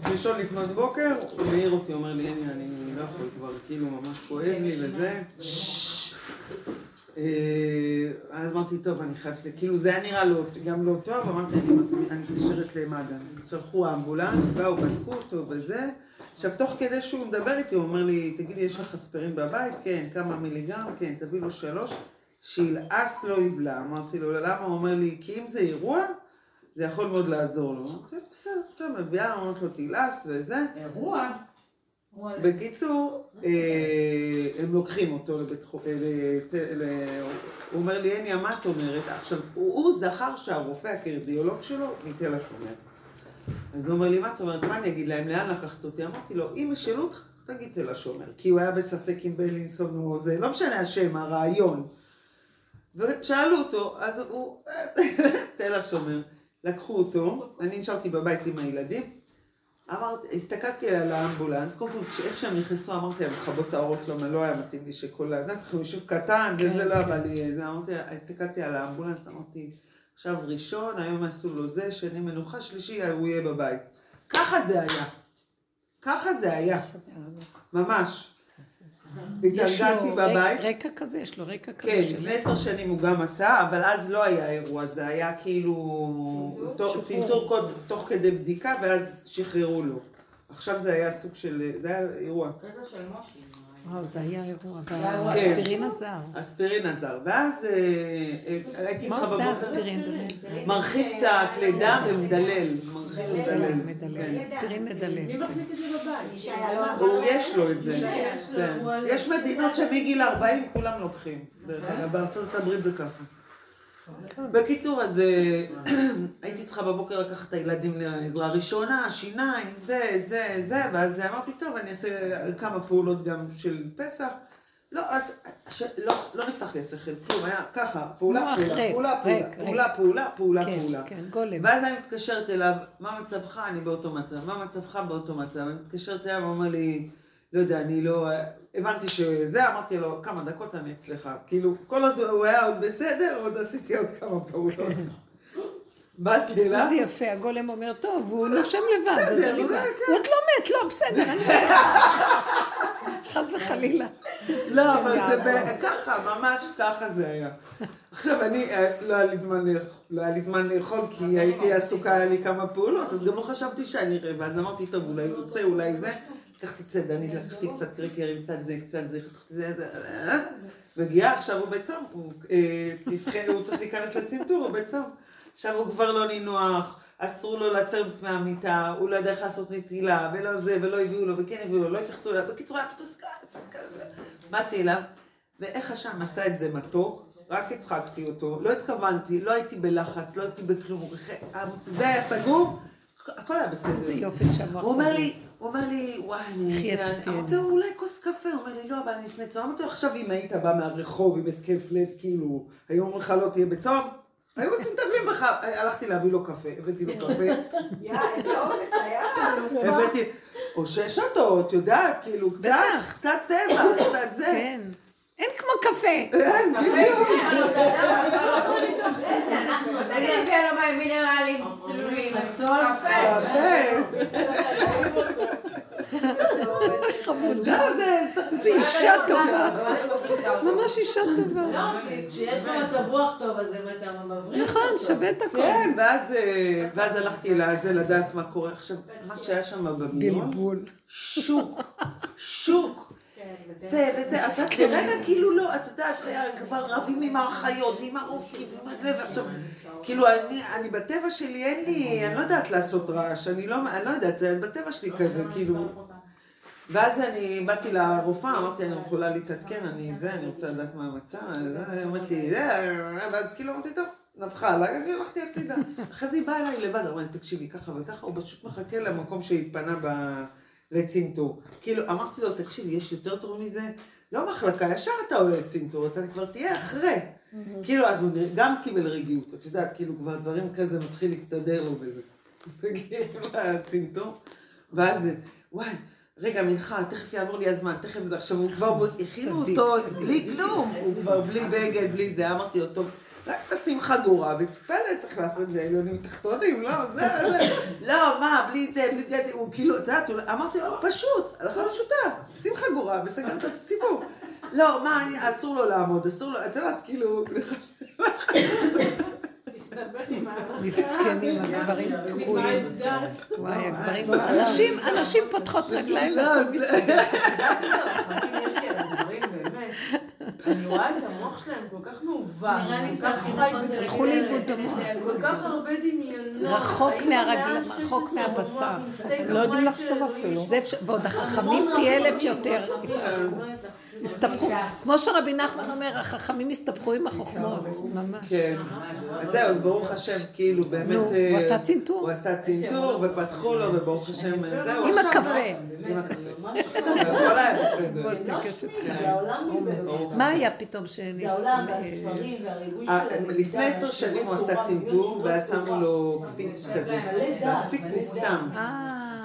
ראשון לפנות בוקר, הוא מעיר אותי, אומר לי, אני, אני לא יכול כבר, כאילו ממש כואב לי וזה. אה, אז אמרתי, טוב, אני חייבת, ל-" כאילו זה היה נראה לו גם לא טוב, אמרתי, אני מתקשרת למד"א. שלחו אמבולנס, באו, בדקו אותו וזה. עכשיו, תוך כדי שהוא מדבר איתי, הוא אומר לי, תגידי, יש לך אספירין בבית? כן, כמה מיליגרם? כן, תביא לו שלוש. שילעס לא יבלע. אמרתי לו, למה? הוא אומר לי, כי אם זה אירוע, זה יכול מאוד לעזור לו. אמרתי, בסדר, טוב, מביאה, אומרת לו, תילעס וזה. אירוע. בקיצור, אה, הם לוקחים אותו לבית חולים, הוא אומר לי, הניה, מה את אומרת? עכשיו, הוא הוא זכר שהרופא הקרדיולוג שלו מתל השומר. אז הוא אומר לי, מה את אומרת? מה אני אגיד להם? לאן לקחת אותי? אמרתי לו, אם ישאלו אותך, תגיד תל השומר. כי הוא היה בספק אם בלינסון או זה, לא משנה השם, הרעיון. ושאלו אותו, אז הוא, תל השומר. לקחו אותו, אני נשארתי בבית עם הילדים. אמרתי, הסתכלתי על האמבולנס, קודם כל, איך שהם נכנסו, אמרתי להם, לכבות את האורות, למה לא היה מתאים לי שכל ה... אנחנו יישוב קטן, וזה לא בא לי... אמרתי, הסתכלתי על האמבולנס, אמרתי, עכשיו ראשון, היום יעשו לו זה, שני מנוחה, שלישי, הוא יהיה בבית. ככה זה היה. ככה זה היה. ממש. יש לו התארגנתי רק- בבית. רקע כזה, יש לו רקע כזה כן. לפני עשר שנים הוא גם עשה, אבל אז לא היה אירוע, זה היה כאילו צנתור קוד תוך כדי בדיקה, ואז שחררו לו. עכשיו זה היה סוג של, זה היה אירוע. קטע של מושי. וואו, זה היה אירוע. כן. והאספירין עזר. אספירין עזר, ואז אה, אה, הייתי מה עושה בבוקר, האספירין באמת? מרחיב את הכלי דם ומדלל. מרחיב ומדלל. מדלל, אספירין מדלל. מי מחזיק את זה בבית? הוא יש לו את זה. יש כן. יש מדינות שמגיל 40 כולם לוקחים. בארצות הברית זה ככה. בקיצור, אז אה, הייתי צריכה בבוקר לקחת את הילדים לעזרה ראשונה, שיניים, זה, זה, זה, ואז אמרתי, טוב, אני אעשה כמה פעולות גם של פסח. לא, אז ש... לא, לא נפתח לי השכל, כלום, היה ככה, פעולה, מוח פעולה, פעולה, פעולה. פעולה, פעולה, פעולה, כן, פעולה. כן, גולם. ואז אני מתקשרת אליו, מה מצבך? אני באותו מצב. מה מצבך? באותו מצב. אני מתקשרת אליו, הוא אומר לי, לא יודע, אני לא... הבנתי שזה, אמרתי לו, כמה דקות אני אצלך. כאילו, כל עוד הוא היה עוד בסדר, עוד עשיתי עוד כמה פעולות. באתי אליו, איזה יפה, הגולם אומר, טוב, הוא נושם לבד, אז בסדר, אני זה באה. כן. הוא עוד לא מת, לא, בסדר, אני... חס וחלילה. לא, אבל זה ככה, ממש ככה זה היה. עכשיו, אני, אה, לא היה לי זמן לאכ- לא היה לי זמן לאכול, כי הייתי עסוקה, היה לי כמה פעולות, אז גם לא חשבתי שאני אראה, ואז אמרתי, טוב, אולי יוצא, אולי זה. לקחתי צידנית, לקחתי קצת קרקרים, קצת זה, קצת זה, זה, זה, אה, מגיעה, עכשיו הוא בצום, הוא אה, צריך להיכנס לצנתור, הוא בצום. עכשיו הוא כבר לא נינוח, אסור לו לצאת מהמיטה, הוא לא יודע איך לעשות נטילה, ולא זה, ולא הביאו לו, וכן הביאו לו, לא התייחסו אליו, בקיצור היה מתוסכל. באתי אליו, ואיך השם עשה את זה מתוק, רק הצחקתי אותו, לא התכוונתי, לא הייתי בלחץ, לא הייתי בכלום, זה היה סגור, הכל היה בסדר. איזה יופי שהמוח הוא אומר. לי, הוא אומר לי, וואי, אני... את. אמרתי לו, אולי כוס קפה, הוא אומר לי, לא, אבל אני לפני צום. אמרתי לו, עכשיו אם היית בא מהרחוב עם התקף לב, כאילו, היו אומרים לך לא תהיה בצום, היו עושים תבלים בך. הלכתי להביא לו קפה, הבאתי לו קפה, יא, איזה אומץ היה. הבאתי, או שש שעות, יודעת, כאילו. קצת צבע, קצת זה. כן. אין כמו קפה. בדיוק. קפה. קפה. חמודה. לא, זה... איזה אישה טובה. ממש אישה טובה. לא, כשיש לך מצב רוח טוב, אז אם אתה מבריק. נכון, שווה את הכל. כן, ואז, אה, ואז הלכתי לזה לדעת מה קורה. עכשיו, מה שהיה שם במיון, בלבול. שוק, שוק. זה וזה, אתה תראה כאילו לא, את יודעת, כבר רבים עם האחיות ועם הרופאים ועם הזה, ועכשיו, כאילו אני, אני בטבע שלי אין לי, אני לא יודעת לעשות רעש, אני לא, אני לא יודעת, זה בטבע שלי כזה, כאילו. ואז אני באתי לרופאה, אמרתי, אני יכולה להתעדכן, אני זה, אני רוצה לדעת מה המצב, זה, היא אומרת לי, זה, ואז כאילו אמרתי, טוב, נפחה עליי, אני הלכתי הצידה. אחרי זה היא באה אליי לבד, אמרה לי, תקשיבי, ככה וככה, הוא פשוט מחכה למקום שהתפנה ב... לצנתור. כאילו, אמרתי לו, תקשיב, יש יותר טוב מזה? לא מחלקה, ישר אתה עולה לצנתור, אתה כבר תהיה אחרי. כאילו, אז הוא גם קיבל רגיעות, את יודעת, כאילו, כבר דברים כזה מתחיל להסתדר לו בזה. כאילו, לצנתור, ואז, וואי, רגע, מנחה, תכף יעבור לי הזמן, תכף זה, עכשיו הוא כבר, הכינו אותו. בלי כלום, הוא כבר בלי בגד, בלי זה, אמרתי לו, טוב. רק תשים חגורה, וטיפה צריך להפריד את זה עליונים תחתונים, לא, זה, זה, לא, מה, בלי זה, בלי גד, הוא כאילו, את יודעת, אמרתי לו, פשוט, הלכה פשוטה, שים חגורה וסגרת את הסיפור. לא, מה, אסור לו לעמוד, אסור לו, את יודעת, כאילו, מסכנים, הגברים תקועים. וואי, הגברים, אנשים, אנשים פותחות רגליים והכל מסתדר. יש לי על הדברים, באמת. אני רואה את המוח שלהם כל כך מעוות, כל כך חי נכון לאיבוד במוח. כל כך הרבה דמיונות. רחוק היינו מהרגל- במאה רחוק ה-16 מהבשר. לא יודעים לחשוב. אפילו. זה אפשר, ועוד החכמים פי אלף יותר התרחקו. הסתבכו. כמו שרבי נחמן אומר, החכמים הסתבכו עם החוכמות, ממש. כן. אז זהו, אז ברוך השם, כאילו, באמת... נו, אה, הוא עשה צנתור. הוא עשה צנתור, ופתחו לו, וברוך השם, זהו. עם הקפה. עם הקפה. מה היה פתאום זה העולם שנצטמא? והספרים והריבוי אה, הלמידה לפני עשר שנים הוא עשה צנתור, ושיעורי ואז שמו. לו קפיץ כזה. והקפיץ נסתם.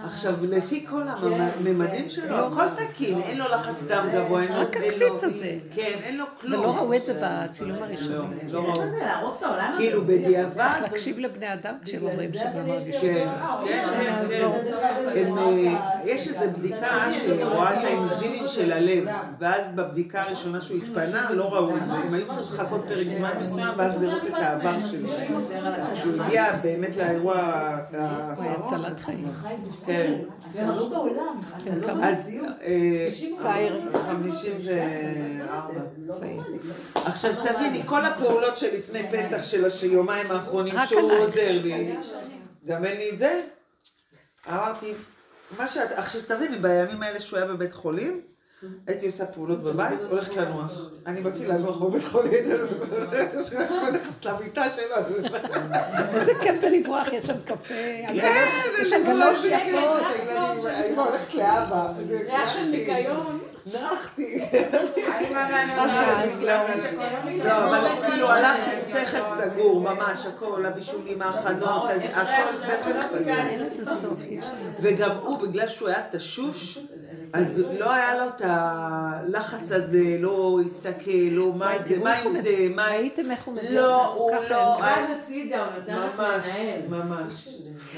אה, עכשיו, לפי כל הממדים שלו, הכל תקין, אין לו לחץ דם גבוה, אין לו... רק הקפיץ הזה. כן, אין לו כלום. ולא ראו את זה בצילום לא, הראשוני. לא ראו. מה זה להרוג את העולם הזה? כאילו, בדיעבד... צריך להקשיב לבני אדם כשהם אומרים שהם לא מרגישים. כן, כן, כן, כן. אה, יש איזו בדיקה שרואה את האנזימים של הלב, ואז בבדיקה הראשונה שהוא התפנה, לא ראו את זה. הם היו צריכים לחכות פרק זמן מסוים, ואז לראות את העבר שלו. אז כשהוא הגיע באמת לאירוע הוא היה האחרון, הצלת חיים. כן. והראו בעולם. בן כמה? אז אה, צעיר. 54. צעיר. עכשיו תביני, כל הפעולות שלפני פסח של היומיים האחרונים שהוא. עוזר לי, גם אין לי את זה. אמרתי, מה שאת, עכשיו תביני, בימים האלה שהוא היה בבית חולים, הייתי עושה פעולות בבית, הולכת לנוח. אני באתי לנוח בבית חולים, הולכת למיטה שלו. איזה כיף זה לברוח, יש שם קפה, כן, יש עגלות יפות. האמא הולכת לאבא. ריח של ניקיון. נחתי. האמא והנאמר. לא, אבל כאילו הלכתי עם שכל סגור, ממש, הכל, הבישולים, ההכנות, אז הכל שכל סגור. וגם הוא, בגלל שהוא היה תשוש, אז לא היה לו את הלחץ הזה, לא הסתכל, לא מה זה, מה זה, מה... ראיתם איך הוא מביא לא, אותנו? הוא ככה לא- הם- ואז הצידה, הוא נתן לך ממש, לנהל. ממש.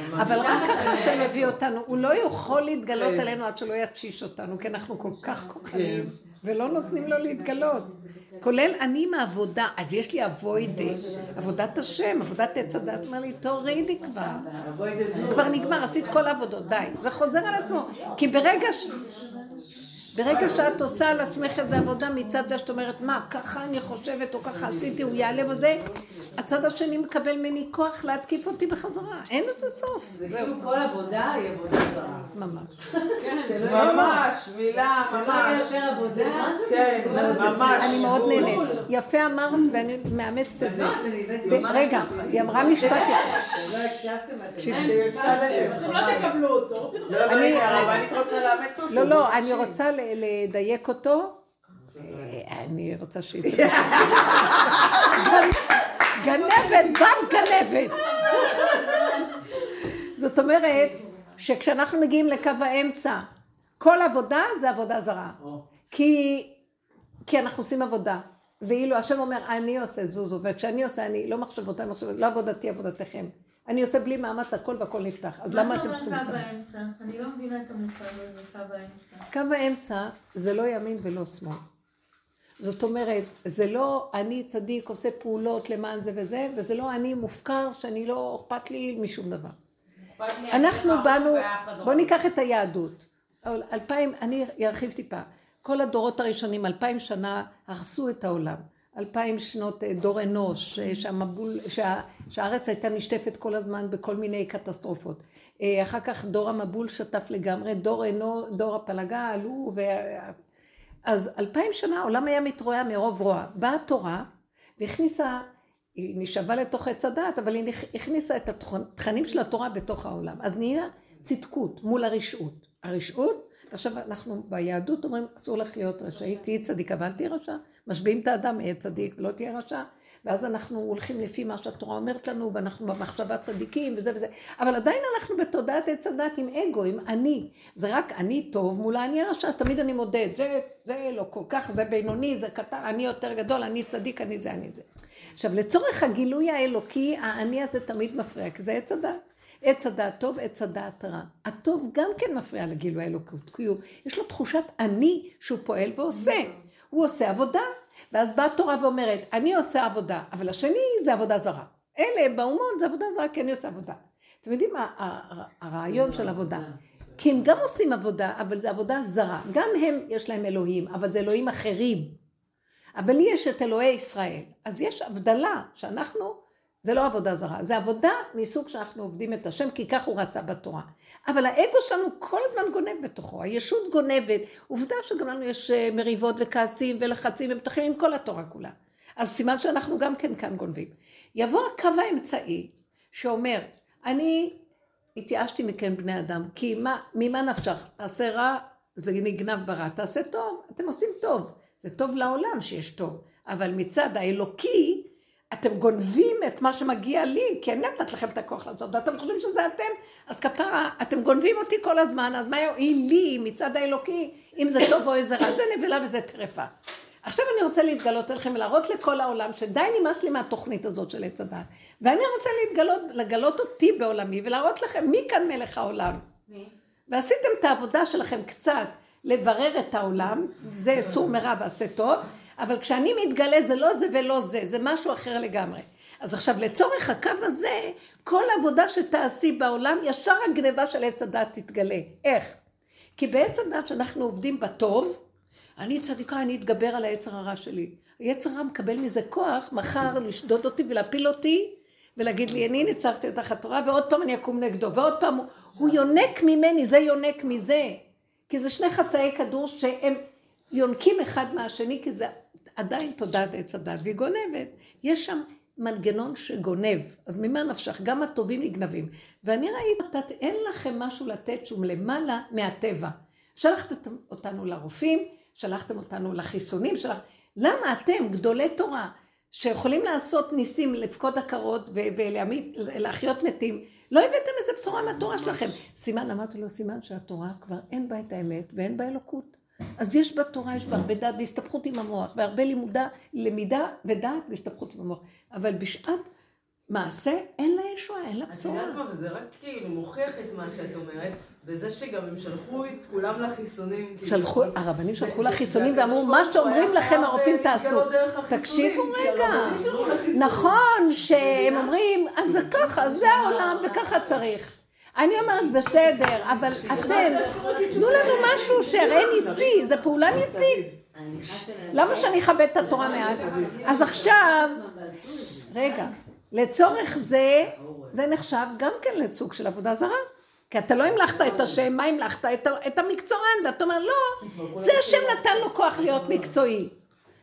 ממש. אבל רק ככה לך השם לנהל מביא אותנו, הוא לא יכול להתגלות כן. עלינו עד שלא יתשיש אותנו, כי אנחנו כל כך כוחניים, ולא נותנים לו להתגלות. כולל אני עם העבודה, אז יש לי אבוידה, עבודת השם, עבודת עץ הדת, אומר לי, תורידי כבר. כבר נגמר, עשית כל העבודות, די. זה חוזר על עצמו. כי ברגע ש... ברגע שאת עושה על עצמך איזה עבודה מצד זה שאת אומרת, מה, ככה אני חושבת, או ככה עשיתי, הוא יעלה בזה, הצד השני מקבל ממני כוח להתקיף אותי בחזרה. אין לזה סוף. זה כאילו כל עבודה היא עבודה זרה. ממש. יהיה ממש, מילה, ממש. כן, ממש. אני מאוד. נהנית. יפה אמרת, ואני מאמצת את זה. אני ממש רגע. היא אמרה משפט יפה. לא הקשבתם, אתם לא תקבלו אותו. לא, לא, הרבנית רוצה לאמץ אותו. לא, לא, אני רוצה לדייק אותו. אה, אני רוצה שיצא. גנבת, בת גנבת. זאת אומרת, שכשאנחנו מגיעים לקו האמצע, כל עבודה זה עבודה זרה. כי, כי אנחנו עושים עבודה. ואילו השם אומר, אני עושה זוזו, וכשאני עושה, אני לא מחשבותיי, מחשבות, לא עבודתי, עבודתכם. אני עושה בלי מאמץ הכל והכל נפתח. אז למה אתם מה צריכים זה אומר קו? האמצע? אני לא מבינה את המושג הזה, קו האמצע. קו האמצע זה לא ימין ולא שמאל. זאת אומרת, זה לא אני צדיק עושה פעולות למען זה וזה, וזה לא אני מופקר שאני לא אכפת לי משום דבר. אנחנו באנו, לא בואו ניקח את היהדות. אלפיים, אני ארחיב טיפה. כל הדורות הראשונים, אלפיים שנה, הרסו את העולם. אלפיים שנות אה, דור אנוש, אה, שהמבול, שה, שהארץ הייתה נשטפת כל הזמן בכל מיני קטסטרופות. אה, אחר כך דור המבול שטף לגמרי, דור אנו, דור הפלגה עלו, ו... אז אלפיים שנה העולם היה מתרועע מרוב רוע. באה התורה והכניסה, היא נשאבה לתוך עץ הדעת, אבל היא הכניסה את התכנים של התורה בתוך העולם. אז נהיה צדקות מול הרשעות. הרשעות, ועכשיו אנחנו ביהדות אומרים, אסור לך להיות רשאית, תהיי צדיקה ואל תהיי רשע. משביעים את האדם, יהיה צדיק ולא תהיה רשע. ואז אנחנו הולכים לפי מה שהתורה אומרת לנו, ואנחנו במחשבה צדיקים וזה וזה. אבל עדיין אנחנו בתודעת עץ הדת עם אגו, עם אני. זה רק אני טוב מול האני הרשע, אז תמיד אני מודד. זה, זה לא כל כך, זה בינוני, זה קטן, אני יותר גדול, אני צדיק, אני זה, אני זה. עכשיו, לצורך הגילוי האלוקי, האני הזה תמיד מפריע, כי זה עץ הדת. עץ הדעת טוב, עץ הדעת רע. הטוב גם כן מפריע לגילוי האלוקות, כי הוא, יש לו תחושת אני שהוא פועל ועושה. הוא עושה עבודה, ואז באה התורה ואומרת, אני עושה עבודה, אבל השני זה עבודה זרה. אלה באומות זה עבודה זרה, כי אני עושה עבודה. אתם יודעים מה הר- הרעיון של עבודה? כי הם גם עושים עבודה, אבל זה עבודה זרה. גם הם, יש להם אלוהים, אבל זה אלוהים אחרים. אבל לי יש את אלוהי ישראל. אז יש הבדלה שאנחנו, זה לא עבודה זרה, זה עבודה מסוג שאנחנו עובדים את השם, כי כך הוא רצה בתורה. אבל האגו שלנו כל הזמן גונב בתוכו, הישות גונבת. עובדה שגם לנו יש אה, מריבות וכעסים ולחצים ומתחים עם כל התורה כולה. אז סימן שאנחנו גם כן כאן גונבים. יבוא הקו האמצעי שאומר, אני התייאשתי מכם בני אדם, כי מה, ממה נפשך? תעשה רע, זה נגנב ברע, תעשה טוב, אתם עושים טוב. זה טוב לעולם שיש טוב, אבל מצד האלוקי, אתם גונבים את מה שמגיע לי, כי אני נתת לכם את הכוח לעשות, ואתם חושבים שזה אתם, אז כפרה, אתם גונבים אותי כל הזמן, אז מה יועיל לי מצד האלוקי, אם זה טוב או איזה רע, זה נבלה וזה טרפה. עכשיו אני רוצה להתגלות עליכם ולהראות לכל העולם שדי נמאס לי מהתוכנית הזאת של עץ הדת. ואני רוצה להתגלות, לגלות אותי בעולמי ולהראות לכם מי כאן מלך העולם. ועשיתם את העבודה שלכם קצת לברר את העולם, זה סור מרע ועשה טוב, אבל כשאני מתגלה זה לא זה ולא זה, זה משהו אחר לגמרי. אז עכשיו לצורך הקו הזה, כל עבודה שתעשי בעולם, ישר הגניבה של עץ הדת תתגלה. איך? כי בעץ הדת שאנחנו עובדים בטוב, אני צדיקה, אני אתגבר על היצר הרע שלי. היצר הרע מקבל מזה כוח מחר לשדוד אותי ולהפיל אותי ולהגיד לי, אני ניצחתי את תחת תורה ועוד פעם אני אקום נגדו ועוד פעם הוא יונק ממני, זה יונק מזה. כי זה שני חצאי כדור שהם יונקים אחד מהשני, כי זה עדיין תודעת עץ הדת והיא גונבת. יש שם מנגנון שגונב, אז ממה נפשך? גם הטובים נגנבים. ואני ראיתי, אין לכם משהו לתת שהוא למעלה מהטבע. שלחתם אותנו לרופאים, שלחתם אותנו לחיסונים, שלח... למה אתם, גדולי תורה, שיכולים לעשות ניסים, לפקוד עקרות ולהחיות מתים, לא הבאתם איזה בשורה מהתורה שלכם. סימן, אמרתי לו, סימן שהתורה כבר אין בה את האמת ואין בה אלוקות. אז יש בתורה, יש בה הרבה דעת והסתבכות עם המוח, והרבה לימודה, למידה ודעת והסתבכות עם המוח. אבל בשעת מעשה אין לה ישועה, אין לה את בשורה. יודעת מה, וזה רק כאילו מוכיח את מה שאת אומרת, בזה שגם הם שלחו את כולם לחיסונים. כאילו. שלחו, הרבנים שלחו לחיסונים ואמרו, מה שאומרים לכם הרופאים להתגלות תעשו. החיסונים, תקשיבו רגע. נכון, שהם אומרים, אז זה ככה, זה העולם וככה צריך. אני אומרת, בסדר, אבל אתם, תנו לנו משהו שיראה ניסי, זו פעולה ניסית. למה שאני אכבד את התורה מעט? אז עכשיו, רגע, לצורך זה, זה נחשב גם כן לסוג של עבודה זרה. כי אתה לא המלכת את השם, מה המלכת? את, המקצוען, ואתה אומר, לא, זה השם נתן לו כוח להיות מקצועי.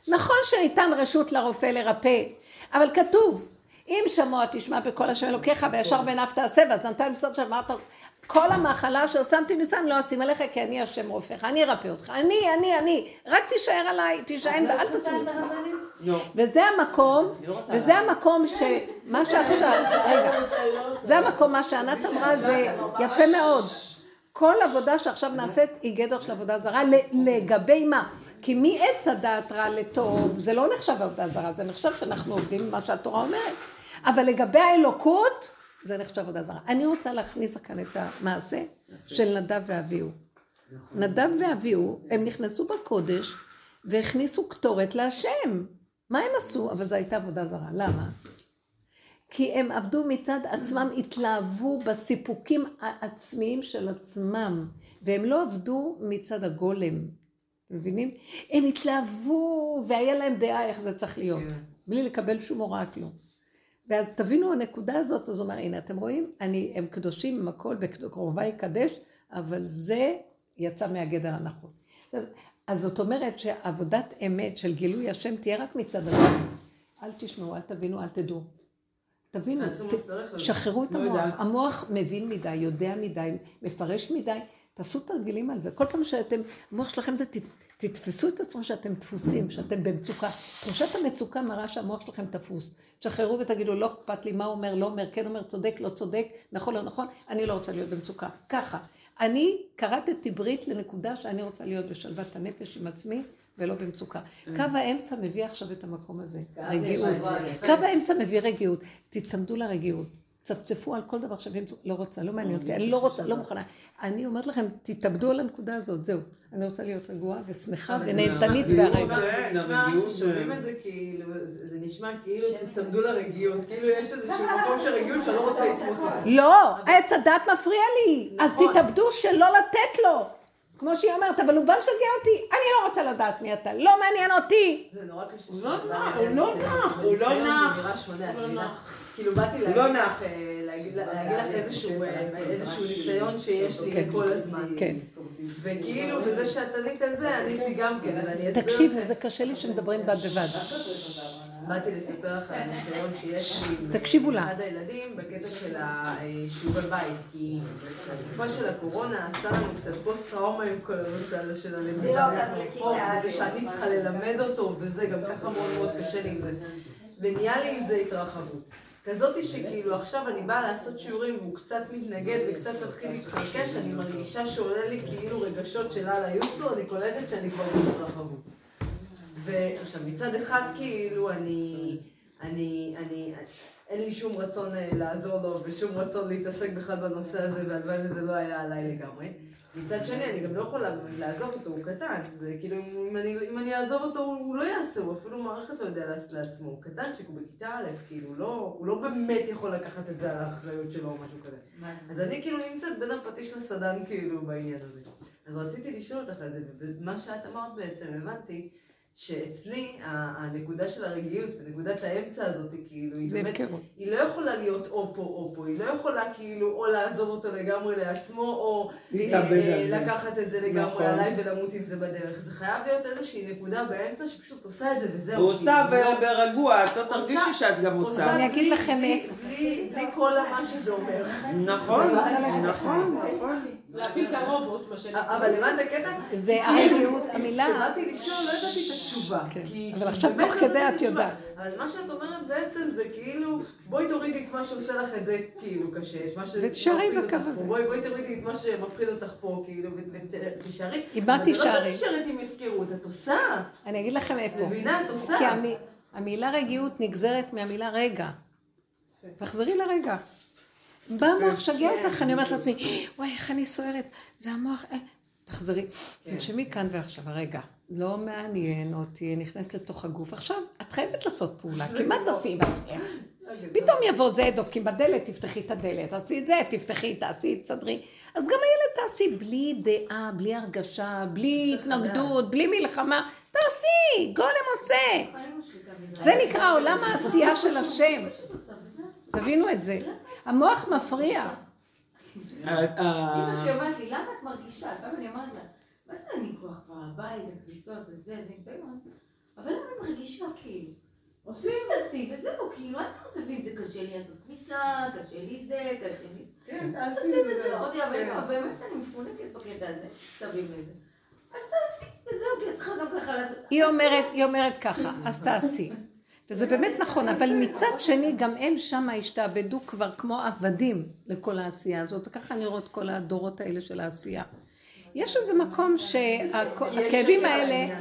נכון שניתן רשות לרופא לרפא, אבל כתוב, אם שמוע תשמע בקול השם אלוקיך וישר בעיניו תעשה, ואז נתן לסוף שאמרת, כל המחלה אשר שמתי מסם לא אשים עליך כי אני השם רופאך, אני ארפא אותך, אני, אני, אני, רק תישאר עליי, תישען ואל. לא. וזה המקום, וזה המקום שמה שעכשיו, רגע, זה המקום, מה שענת אמרה זה יפה מאוד. כל עבודה שעכשיו נעשית היא גדר של עבודה זרה, לגבי מה? כי מעץ הדעת רע לטוב, זה לא נחשב עבודה זרה, זה נחשב שאנחנו עובדים במה שהתורה אומרת. אבל לגבי האלוקות, זה נחשב עבודה זרה. אני רוצה להכניס כאן את המעשה של נדב ואביהו. נדב ואביהו, הם נכנסו בקודש והכניסו קטורת להשם. מה הם עשו? אבל זו הייתה עבודה זרה. למה? כי הם עבדו מצד עצמם, התלהבו בסיפוקים העצמיים של עצמם, והם לא עבדו מצד הגולם. מבינים? הם התלהבו, והיה להם דעה איך זה צריך להיות, בלי לקבל שום הוראה כלום. ואז תבינו הנקודה הזאת, אז הוא אומר, הנה, אתם רואים? אני, הם קדושים עם הכל, בקרובה יקדש, אבל זה יצא מהגדר הנכון. אז זאת אומרת שעבודת אמת של גילוי השם תהיה רק מצד הגולם. אל תשמעו, אל תבינו, אל תדעו. תבינו, ת- שחררו את לא המוח. יודעת. המוח מבין מדי, יודע מדי, מפרש מדי. תעשו תרגילים על זה. כל פעם שאתם, המוח שלכם זה, תתפסו את עצמו שאתם דפוסים, שאתם במצוקה. תחושת המצוקה מראה שהמוח שלכם תפוס. תשחררו ותגידו, לא אכפת לי מה הוא אומר, לא אומר, כן אומר, צודק, לא צודק, נכון, לא נכון, אני לא רוצה להיות במצוקה. ככה. אני כרתתי ברית לנקודה שאני רוצה להיות בשלוות הנפש עם עצמי, ולא במצוקה. קו האמצע מביא עכשיו את המקום הזה, רגיעות. קו האמצע מביא רגיעות. תצמדו לרגיעות. צפצפו על כל דבר שווים, לא רוצה, לא מעניין אותי, אני לא רוצה, לא מוכנה. אני אומרת לכם, תתאבדו על הנקודה הזאת, זהו. אני רוצה להיות רגועה ושמחה ונהנתנית והרגע. נשמע הרגיעות, ששומעים את זה כאילו, זה נשמע כאילו תצמדו לרגיעות, כאילו יש איזשהו מקום של רגיעות שאני לא רוצה לתפוס אותה. לא, עץ הדת מפריע לי. אז נכון. תתאבדו שלא לתת לו. כמו שהיא אומרת, אבל הוא בא משגע אותי, אני לא רוצה לדעת מי אתה, לא מעניין אותי. זה נורא קשה. הוא לא נח, הוא לא. נח, הוא לא נח. זה לא. כאילו באתי להגיד לא לך. אה, להגיד לך איזשהו אה, איזשהו ניסיון שיש לי כן. כל הזמן. כן. וכאילו בזה שאת ענית על זה, ענית לי גם כן, אז אני אסביר תקשיבו. זה קשה לי שמדברים בד בבד. באתי לספר לך על הניסיון שיש לי עם תקשיבו לה. אחד הילדים בקטע של השיעורי בית, כי התקופה של הקורונה עשתה לנו קצת פוסט טראומה עם כל הנושא הזה של הלמידה וזה שאני צריכה ללמד אותו, וזה גם ככה מאוד מאוד קשה לי עם זה. ונהיה לי עם זה התרחבות. כזאתי שכאילו עכשיו אני באה לעשות שיעורים והוא קצת מתנגד וקצת מתחיל להתחרקש, אני מרגישה שעולה לי כאילו רגשות של הלאה יוסטו, אני קולטת שאני כבר בהתרחבות. ועכשיו מצד אחד כאילו אני, אני, אני, אין לי שום רצון אה, לעזור לו ושום רצון להתעסק בכלל בנושא הזה והלוואי וזה לא היה עליי לגמרי. מצד שני אני גם לא יכולה לעזוב אותו, הוא קטן, זה כאילו אם אני, אם אני אעזוב אותו הוא לא יעשה, הוא אפילו מערכת לא יודע לעשות לעצמו, הוא קטנצ'יק, הוא בכיתה א', כאילו הוא לא, הוא לא באמת יכול לקחת את זה על האחריות שלו או משהו כזה. אז אני כאילו נמצאת בין הפטיש לסדן כאילו בעניין הזה. אז רציתי לשאול אותך על זה, ומה שאת אמרת בעצם, הבנתי שאצלי ה- הנקודה של הרגיעות ונקודת האמצע הזאת, כאילו, היא באמת, הפקרות. היא לא יכולה להיות או פה או פה, היא לא יכולה כאילו או לעזוב אותו לגמרי לעצמו, או אה. לקחת את זה לגמרי נכון. עליי ולמות עם זה בדרך. זה חייב להיות איזושהי נקודה באמצע שפשוט עושה את זה וזהו. הוא עושה כאילו, ב- ברגוע, את לא עושה- תרגישי שאת גם עושה עושה. אני אגיד בלי- לכם בלי- איפה. בלי בלי כל מה שזה אומר. נכון, להגיד נכון, נכון. להפעיל את הרובוט, מה שנקרא. אבל הבנת הקטע? זה הרגיעות, המילה. כשבאתי לישון לא ידעתי את התשובה. כן, אבל עכשיו תוך לא כדי את. יודעת. אבל מה שאת אומרת בעצם זה כאילו, בואי תורידי את מה שעושה לך את זה כאילו קשה, את מה מפחיד בקו. הזה. בואי בואי תורידי את מה שמפחיד אותך פה, כאילו, ו- ות- ותישארי. עם מה אבל זה תישארי? לא נשארת עם הפקרות, את עושה. אני אגיד לכם איפה. מבינה? את עושה. כי המ- המילה רגיעות נגזרת מהמילה רגע. תחזרי לרגע. בא המוח שגע אותך, אני אומרת לעצמי, וואי, איך אני סוערת, זה המוח, אה." תחזרי, תנשמי כאן ועכשיו, הרגע. לא מעניין אותי, נכנסת לתוך הגוף. עכשיו, את חייבת לעשות פעולה, כי מה תעשי בעצמך? פתאום יבוא זה, דופקים בדלת, תפתחי את הדלת, תעשי את זה, תפתחי, תעשי, תסדרי. אז גם הילד תעשי בלי דעה, בלי הרגשה, בלי התנגדות, בלי מלחמה. תעשי, גולם עושה. זה נקרא עולם העשייה של השם. תבינו את זה. המוח מפריע. אמא שלי אומרת לי, למה את מרגישה? לפעמים אני אומרת לה, מה זה לי כוח כבר, הבית, הכביסות, הזה, זה אבל למה אני מרגישה כאילו? עושים ועשי, וזהו, כאילו, אל תערבבי זה קשה לי לעשות כביסה, קשה לי זה, קשה לי... כן, תעשי וזהו, עוד יאבד, באמת אני מפונקת בקטע הזה, סביב לזה. אז תעשי, וזהו, כי את צריכה גם ככה לעשות. היא אומרת, היא אומרת ככה, אז תעשי. וזה באמת נכון, אבל מצד שני, גם הם שם השתעבדו כבר כמו עבדים לכל העשייה הזאת, וככה את כל הדורות האלה של העשייה. יש איזה מקום שהכאבים האלה.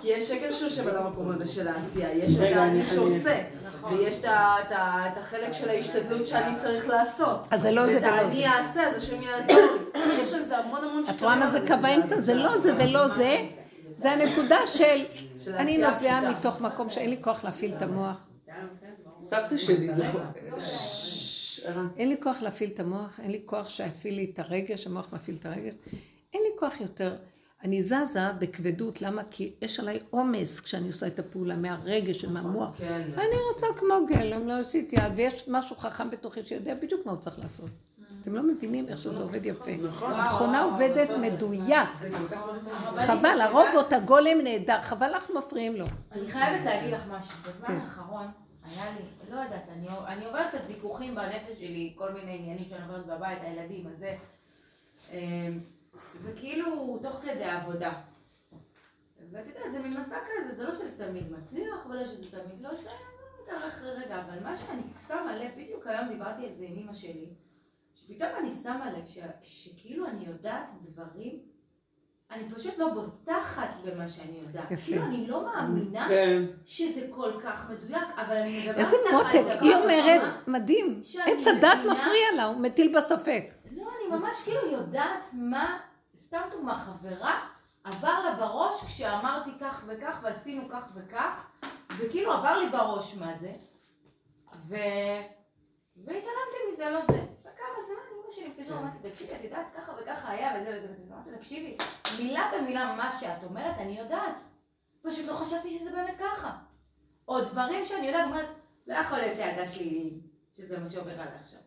כי יש שקר שיושב על המקום הזה של העשייה, יש את האני אני- שעושה, ויש את החלק של ההשתדלות שאני צריך לעשות. אז זה לא זה ואת ולא האני זה. אעשה, אז השם יעזור לי. יש על זה המון המון את רואה מה זה קו האמצע? זה לא זה ולא זה, זה הנקודה של, אני נובעה. מתוך מקום שאין לי כוח להפעיל את המוח. סבתא שלי, ערן. אין לי כוח להפעיל את המוח, אין לי כוח שיפעיל לי את הרגש, המוח מפעיל את הרגש. אין לי כוח יותר. אני זזה בכבדות, למה? כי יש עליי עומס כשאני עושה את הפעולה מהרגש ומהמוח. כן. אני רוצה כמו גלם, לא עשיתי יד, ויש משהו חכם בתוכי שיודע בדיוק מה הוא צריך לעשות. אתם לא מבינים איך שזה עובד יפה. נכון. המכונה עובדת מדויק. חבל, הרובוט, הגולם נהדר, חבל אנחנו מפריעים לו. אני חייבת להגיד לך משהו, בזמן כן. האחרון היה לי, לא יודעת, אני, אני עוברת קצת זיכוכים בנפש שלי, כל מיני עניינים שאני עוברת בבית, הילדים, הזה. אמ, וכאילו, תוך כדי עבודה. ואת יודעת, זה מין מסע כזה, זה לא שזה תמיד מצליח, ולא שזה תמיד לא, זה אחרי רגע, אבל מה שאני שמה לב, בדיוק היום דיברתי על זה עם אמא שלי, שפתאום אני שמה לב ש, שכאילו אני יודעת דברים, אני פשוט לא בוטחת במה שאני יודעת. יפה. כאילו אני לא מאמינה כן. שזה כל כך מדויק, אבל אני מדברת איזה מותק, היא אומרת, בשמה. מדהים, עץ הדת מבינה- מפריע לה, הוא מטיל בה ספק. לא, אני ממש כאילו יודעת מה, סתם דוגמה, חברה, עבר לה בראש כשאמרתי כך וכך ועשינו כך וכך, וכאילו עבר לי בראש מה זה, ו... והתעלמתי מזה, לא זה. וכמה זמן אמא שלי מתקשרת, אמרתי, תקשיבי, את יודעת ככה וככה היה וזה וזה וזה, אמרתי, תקשיבי, מילה במילה מה שאת אומרת, אני יודעת. פשוט לא חשבתי שזה באמת ככה. או דברים שאני יודעת, אומרת, לא יכול להיות שהילדה שלי, שזה מה שעובר עליה עכשיו.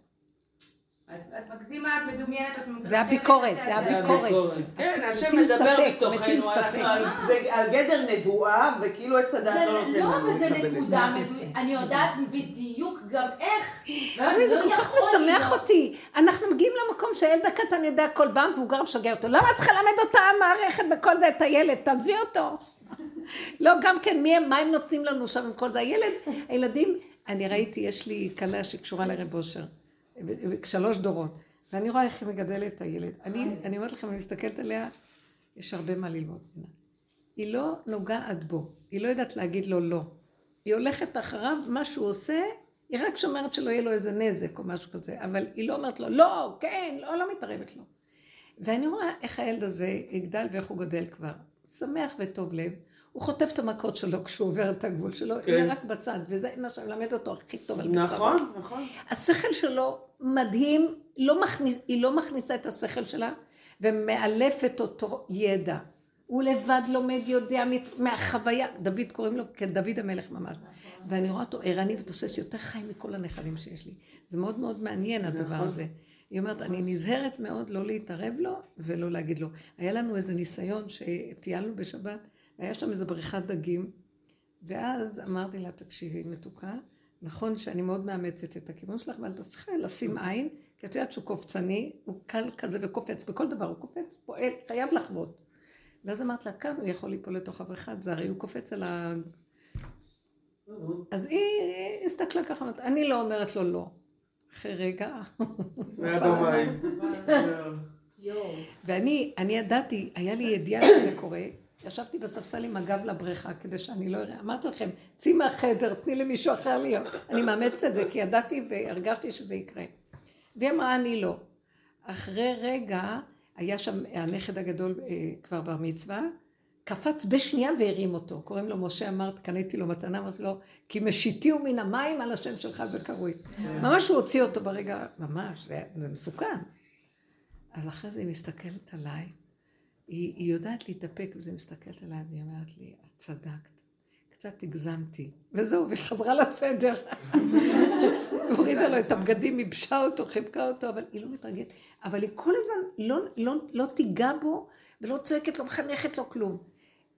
את, מגזימה, את מדומיינת, את זה הביקורת, זה הביקורת. כן, השם מדבר ספק, מתוכנו, אנחנו ספק. על- זה על גדר נבואה, וכאילו עץ הדעת זה לא נותן לא, לנו אבל זה. נקודה מדויקת. אני יודעת בדיוק גם איך. אבל זה לא כל כך משמח. אותי. אנחנו מגיעים למקום שהילד הקטן יודע הכל בא, מבוגר משגע אותו. למה את צריכה ללמד אותה המערכת בכל זה את הילד? תעזבי אותו. לא, גם כן, מה הם נותנים לנו שם עם כל זה? הילד, הילדים, אני ראיתי, יש לי כלה שקשורה לרב אושר, שלוש דורות, ואני רואה איך היא מגדלת את הילד. אני, אני אומרת לכם, אני מסתכלת עליה, יש הרבה מה ללמוד ממנה. היא לא נוגעת בו, היא לא יודעת להגיד לו לא. היא הולכת אחריו, מה שהוא עושה, היא רק שומרת שלא יהיה לו איזה נזק או משהו כזה, אבל היא לא אומרת לו, לא, כן, לא, לא מתערבת לו. ואני רואה איך הילד הזה יגדל ואיך הוא גדל כבר. שמח וטוב לב. הוא חוטף את המכות שלו כשהוא עובר את הגבול שלו, כן. יהיה רק בצד, וזה מה שמלמד אותו הכי טוב על בשרו. נכון, נכון. השכל שלו מדהים, לא מכניס, היא לא מכניסה את השכל שלה ומאלפת אותו ידע. הוא לבד לומד, יודע מהחוויה, דוד קוראים לו כדוד המלך ממש. ואני רואה אותו ערני ותוסס יותר חי מכל הנכדים שיש לי. זה מאוד מאוד מעניין הדבר נכון. הזה. היא אומרת, אני נזהרת מאוד לא להתערב לו ולא להגיד לו. היה לנו איזה ניסיון שטיילנו בשבת, היה שם איזה בריכת דגים, ואז אמרתי לה, תקשיבי, מתוקה, נכון שאני מאוד מאמצת את הכיוון שלך, אבל את צריכה לשים עין, כי את יודעת שהוא קופצני, הוא קל כזה וקופץ, בכל דבר הוא קופץ, פועל, חייב לחוות. ואז אמרת לה, כאן הוא יכול ליפול לתוך הבריכת זה, הרי הוא קופץ על ה... אז היא הסתכלה ככה, אני לא אומרת לו לא. אחרי רגע. ואני אני ידעתי, היה לי ידיעה שזה קורה, ישבתי בספסל עם הגב לבריכה כדי שאני לא אראה. אמרתי לכם, צאי מהחדר, תני למישהו אחר להיות. אני מאמצת את זה כי ידעתי והרגשתי שזה יקרה. והיא אמרה, אני לא. אחרי רגע, היה שם הנכד הגדול אה, כבר בר מצווה, קפץ בשנייה והרים אותו. קוראים לו משה, אמרת, קניתי לו מתנה, אמרתי לו, כי משיתיהו מן המים על השם שלך זה קרוי. ממש הוא הוציא אותו ברגע, ממש, זה, זה מסוכן. אז אחרי זה היא מסתכלת עליי, היא, היא יודעת להתאפק, וזה מסתכלת עליי, והיא אומרת לי, את צדקת, קצת הגזמתי. וזהו, והיא חזרה לסדר. הורידה לו את הבגדים, ייבשה אותו, חיבקה אותו, אבל היא לא מתרגשת. אבל היא כל הזמן לא, לא, לא תיגע בו, ולא צועקת, לא מחנכת לו כלום.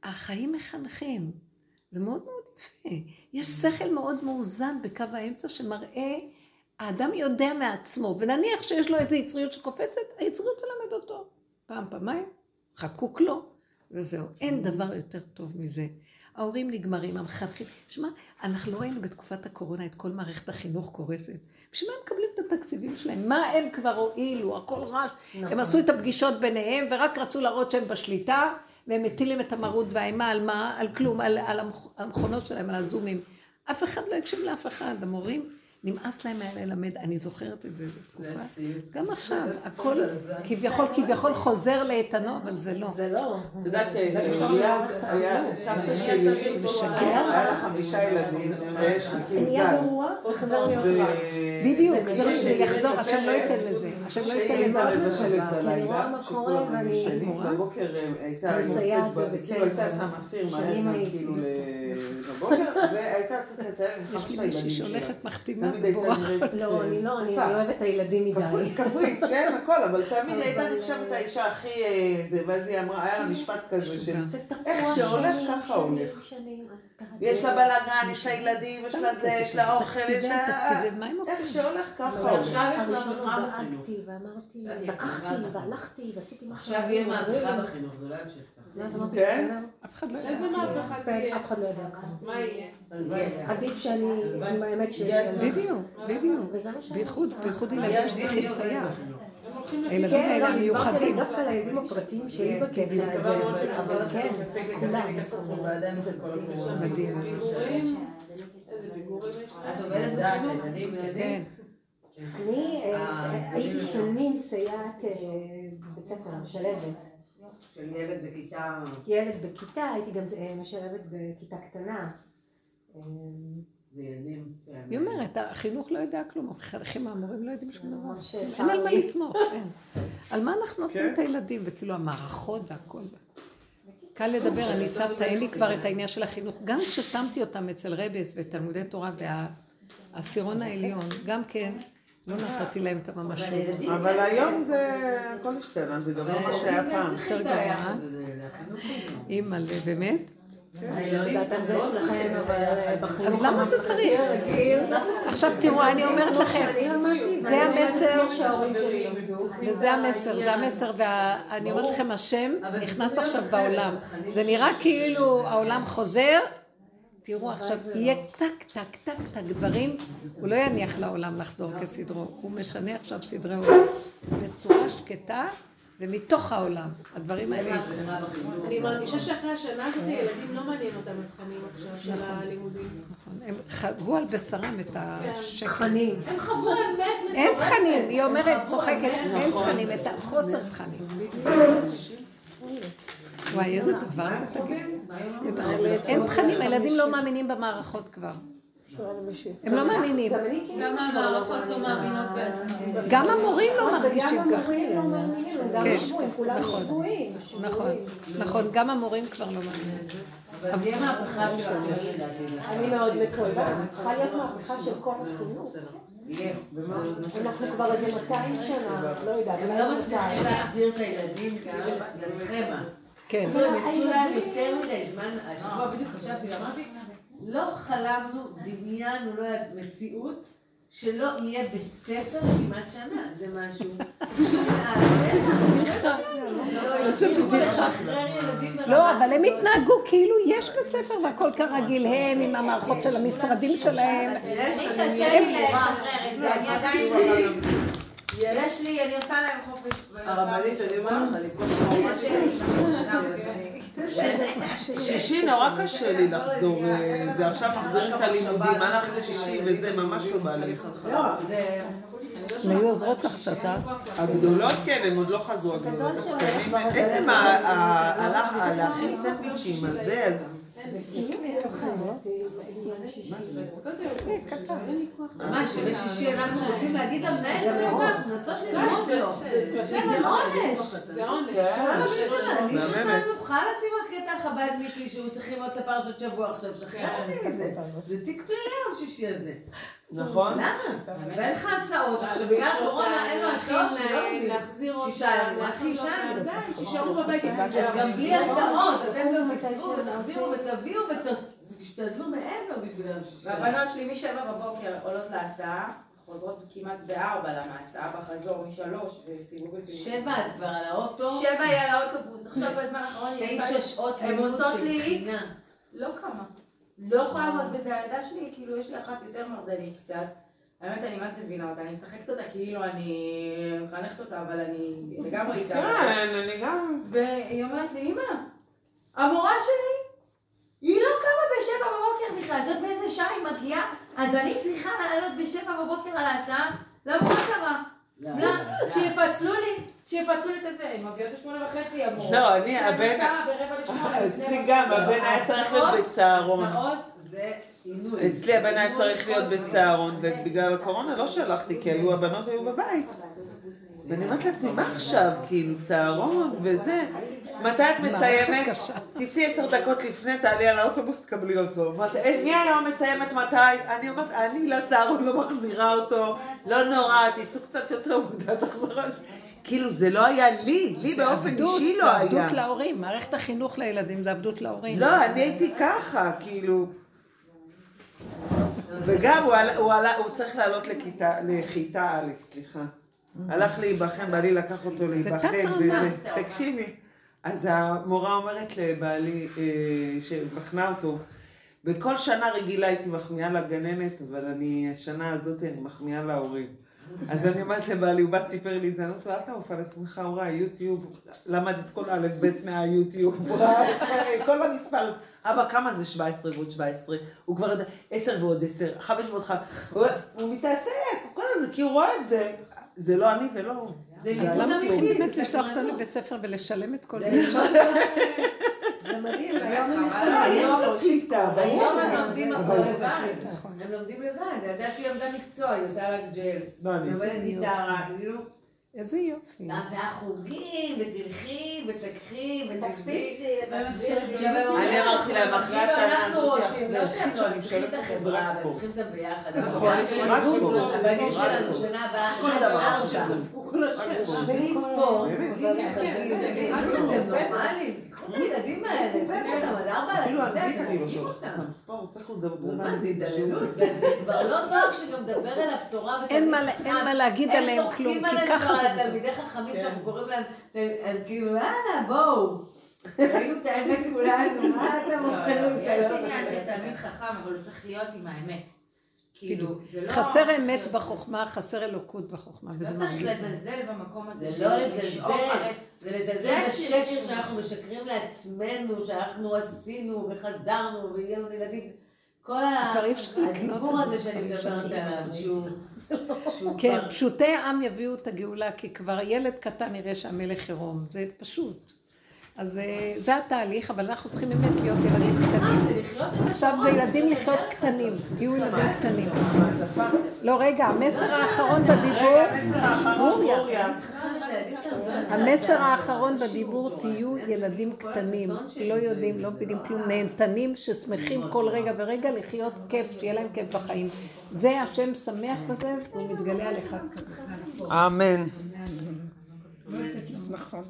החיים מחנכים. זה מאוד מאוד יפה. יש שכל מאוד מאוזן בקו האמצע שמראה, האדם יודע מעצמו, ונניח שיש לו איזו יצריות שקופצת, היצריות תלמד אותו. פעם, פעמיים, חקוק לו, וזהו. אין דבר יותר טוב מזה. ההורים נגמרים, המחנכים. שמע, אנחנו לא ראינו בתקופת הקורונה את כל מערכת החינוך קורסת. בשביל מה הם מקבלים את התקציבים שלהם? מה הם כבר הועילו? הכל רעש. הם עשו את הפגישות ביניהם, ורק רצו להראות שהם בשליטה, והם מטילים את המרות והאימה על מה? על כלום, על, על המכ- המכונות שלהם, על הזומים. אף אחד לא הקשיב לאף אחד. המורים, נמאס להם היה ללמד, אני זוכרת את זה, זו תקופה. גם עכשיו, הכל כביכול, כביכול חוזר לאיתנו, אבל זה לא. זה לא. את יודעת, היה סבתא שלי. היה לה חמישה ילדים, ויש לי כאילו נהיה. גרוע, חזר להיות רע. בדיוק, זה זה יחזור, השם לא ייתן לזה. השם לא לזה הייתה לחזור. מבשלת כי אני רואה מה קורה, ואני-? בבוקר אה, הייתה מסייעת בבית כאילו הייתה ספר. שמה סיר מהר. כאילו ל- בבוקר, והייתה יוצאת לטייל עם יש לי מישהי. שהולכת מחתימה הייתה ובורחת. לא, אה, אני לא, אני. אוהבת את הילדים מדי. כפרית, כן, הכל, אבל תמיד הייתה לא- נחשבת האישה הכי... אה, זה, ואז היא אמרה, היה לה משפט כזה של... זה איך שהולך, ככה הולך. יש לה בלאגן, יש לה ילדים, יש לה זה, יש לה אוכל, יש לה... תקציבים, מה הם איך עושים? שהולך ככה לא. עכשיו יש מהפכה בחינוך. דאגתי ואמרתי, לקחתי. והלכתי ועשיתי מה עכשיו יהיה מהפכה בחינוך, זה לא ימשיך כן? אף אחד לא יודע. אף אחד לא יודע. מה יהיה? עדיף שאני, עם האמת שלי. בדיוק, בדיוק. בייחוד. בייחוד ילדים שצריכים סייע. הילדים האלה המיוחדים. דווקא לילדים הפרטיים שלי בקטע הזה, אבל כן, כולם. מדהים. את עובדת בחינוך? כן. אני אה, אה, הייתי שנים סייעת אה, בבית ספר, משלבת. של ילד בכיתה... ילד בכיתה, הייתי גם משלבת בכיתה קטנה. אה, זה ילדים. היא אומרת, החינוך לא יודע כלום, החינכים המורים לא יודעים שום דבר. אין על מה. לסמוך, אין. על מה אנחנו נותנים כן. את הילדים, וכאילו המערכות והכל. קל לדבר, אני סבתא, אין לי כבר את העניין של החינוך. גם כששמתי אותם אצל רבס ותלמודי תורה והעשירון העליון, גם כן, לא נתתי להם את הממשות. אבל היום זה... הכל השתנה, זה גם לא מה שהיה פעם. יותר גרוע. אימא'לה, באמת? אני לא יודעת איך זה אצלכם, אבל אה, בחינוך אז למה זה צריך? עכשיו תראו, אני אומרת לכם, אני למדתי, זה המסר. וזה המסר, זה המסר, ואני אומרת לכם, השם נכנס עכשיו בעולם. זה נראה כאילו העולם חוזר, תראו עכשיו, יהיה טק, טק, טק, טק, דברים, הוא לא יניח לעולם לחזור כסדרו, הוא משנה עכשיו סדרי עולם. בצורה שקטה ומתוך העולם. הדברים האלה. אני מרגישה שאחרי השנה הזאת ילדים לא מעניין אותם התכנים עכשיו של נכון. הלימודים. הם חוו על בשרם את השקט. תכנים. הם חוו אמת אין תכנים, היא אומרת, צוחקת, אין תכנים, את החוסר תכנים. וואי, איזה דבר זה תגיד. אין תכנים, הילדים לא מאמינים במערכות כבר. הם לא מאמינים. גם אני כאילו... גם המערכות לא מאמינות בעצמן. גם המורים לא מרגישים ככה. המורים לא מאמינים, הם גם כן, שבויים, כולם נכון. שבויים. נכון, נכון, גם המורים כבר לא מאמינים. אבל תהיה מהפכה של החינוך לדעתי. אני מאוד מקווה, צריכה להיות מהפכה של כל החינוך. אנחנו כבר איזה 200 שנה, לא יודעת, הם אולי לא מצליחים 200. להחזיר את הילדים גם לסכמה. כן, הם יצאו להם יותר מדי זמן, השבוע בדיוק חשבתי ואמרתי, לא חלמנו, דמיינו, לא יודעת, מציאות שלא יהיה בית ספר כמעט שנה, זה משהו שהוא מעל. בדיחה. איזה בדיחה. לא, אבל הם. התנהגו כאילו יש בית ספר והכל כרגיל, הם עם המערכות של המשרדים שלהם. אני קשה לי לשחרר את זה, אני עדיין... יש לי, אני עושה להם חופש. הרבנית, אני אומר לך, אני כל יש לי. שישי נורא קשה לי לחזור, אה, זה עכשיו מחזירים את הלימודים, הלכת שישי וזה ממש לא בא לי. לא, זה... הן היו עוזרות לך קצת, אה? הגדולות כן, הן עוד לא חזרו הגדולות. הקטנים, עצם להכין סנדוויצ'ים הזה, אז ממש, בשישי אנחנו רוצים להגיד למנהל, זה מה, הכנסות ללמוד לו. זה עונש. זה עונש. למה בשביל אני. שלנו יכולה לשים רק קטע חב"ד מיקי שהוא צריכים עוד לפרשת שבוע עכשיו, שחרר אותי מזה. זה תיק פלילי יום שישי הזה. נכון? למה? ואין לך הסעות, עכשיו בגלל הקורונה אין לו הסעות, לא. להחזיר אותם, שישה ימים, רק להכין אותם, שישארו בבית. אז גם בלי הסעות, אתם גם תיסעו ותחזירו ותביאו ותשתדלו מעבר בשביל שישי. והבנות שלי משבע בבוקר עולות להסעה, חוזרות כמעט בארבע הסעה בחזור משלוש וסיבוב וסיבוב. שבע את כבר על האוטו, שבע היא על האוטובוס, עכשיו בזמן האחרון היא עושה... תשע שעות הן לימוד עושות של לי בחינה. לא כמה. לא יכולה לעמוד בזה, הילדה שלי, כאילו יש לי אחת יותר מרדנית קצת. האמת, אני מה זה מבינה אותה, אני משחקת אותה כאילו אני מחנכת אותה, אבל אני לגמרי איתה. כן, אני גם... והיא אומרת לי, אמא, המורה שלי, היא לא קמה בשבע בבוקר בכלל, את יודעת באיזה שעה היא מגיעה? אז אני צריכה לעלות בשבע בבוקר על ההסעה? למה מה קרה? לא, שיפצלו לי, שיפצלו לי את הזה, הם מגיעות בשמונה וחצי, המורה. לא, אני, הבן- ברבע לשמונה. אצלי בוקר. גם, הבן היה צריך להיות בצהרון. הסעות זה. אצלי הבן היה צריך להיות בצהרון, ובגלל הקורונה לא שלחתי, כי היו הבנות היו בבית. ואני אומרת לעצמי, מה עכשיו? כאילו, צהרון וזה. מתי את מסיימת? תצאי עשר דקות לפני, תעלי על האוטובוס, תקבלי אותו. "אה, מי היום מסיימת מתי? אני אומרת, אני לצהרון לא מחזירה אותו, לא נורא, תצאו קצת יותר מוקדם, תחזרו. כאילו, זה לא היה לי, לי זה באופן אישי זה לא היה. עבדות להורים. מערכת החינוך לילדים זה עבדות להורים. לא, אני הייתי ככה, כאילו... וגם הוא צריך לעלות לכיתה, לכיתה א', סליחה. הלך להיבחן, בעלי לקח אותו להיבחן, תקשיבי. אז המורה אומרת לבעלי, אה, שבחנה אותו, בכל שנה רגילה הייתי מחמיאה לגננת, אבל אני, השנה הזאת אני מחמיאה להורים. אז אני אומרת לבעלי, הוא בא סיפר לי את זה, אני אומרת לו, אל תעוף על עצמך, הוא ראה יוטיוב, למד את כל א' ב' מהיוטיוב, הוא ראה את כל המספר, אבא, כמה זה? 17 ועוד 17? הוא כבר יודע, 10 ועוד 10, 5 ועוד 5, הוא הוא מתעסק, הוא כל הזה, כי הוא רואה את זה, זה לא אני ולא הוא. זה אז למה צריכים באמת לשלוח אותם סקרנות. לבית ספר ולשלם את כל זה? זה מדהים, היום הם אבל יכולים, היום לא הם לומדים הכל לבד, נכון. הם לומדים לבד, הילדה שלי למדה מקצוע, היא עושה לה ג'ל, היא עובדת גיטרה, כאילו, איזה יופי. גם זה היה חוגים, ותלכי, ותקחי, ותקפיצי, אני אמרתי להם, אחרי השנה אנחנו הזאת, עושים, לא שאנחנו שאני צריכים את משלמת החברה, ספורט. צריכים אותם ביחד. נכון, זוזו. הבנים שלנו. שנה הבאה, כל דבר. ספורט, בלי משחקים, בלי זה, אתם נורמלים, את הילדים האלה, שימו אותם על ארבע, אפילו על הכיסא, אנגלית אני לא שולחת אותם. מה זה התעללות? וזה כבר לא דור שגם מדבר אליו תורה אין מה- להגיד הם עליהם צוחקים כלום, כי עלינו ככה זה על וזהו. תלמידי חכמים שאנחנו קוראים להם, הם כאילו, יאללה, בואו. ראינו את האמת כולנו, מה אתה מוכר לי את יש עניין של נכון? תלמיד חכם, אבל הוא צריך להיות עם האמת. כאילו, זה לא... חסר אמת בחוכמה, חסר אלוקות בחוכמה, לא וזה צריך מרגיז. לזלזל במקום הזה. זה לא לזלזל, זה לזלזל זה בשקר שאנחנו משקרים לעצמנו, שאנחנו עשינו וחזרנו ויהיה לנו ילדים. כל הדיבור הזה שאני מדברת עליו. שהוא... כן, פשוטי העם יביאו את הגאולה, כי כבר ילד קטן יראה שהמלך עירום, זה פשוט. אז אה, זה התהליך, אבל אנחנו צריכים באמת להיות ילדים אה, קטנים. את עכשיו זה ילדים לחיות קטנים. תהיו ילדים קטנים. לא, רגע, המסר האחרון בדיבור, ברוריה. המסר האחרון בדיבור, תהיו ילדים קטנים, לא יודעים, לא מבינים כלום, נהנתנים ששמחים כל רגע ורגע לחיות כיף, שיהיה להם כיף בחיים. זה השם שמח בזה, והוא מתגלה על אחד כזה. אמן. נכון.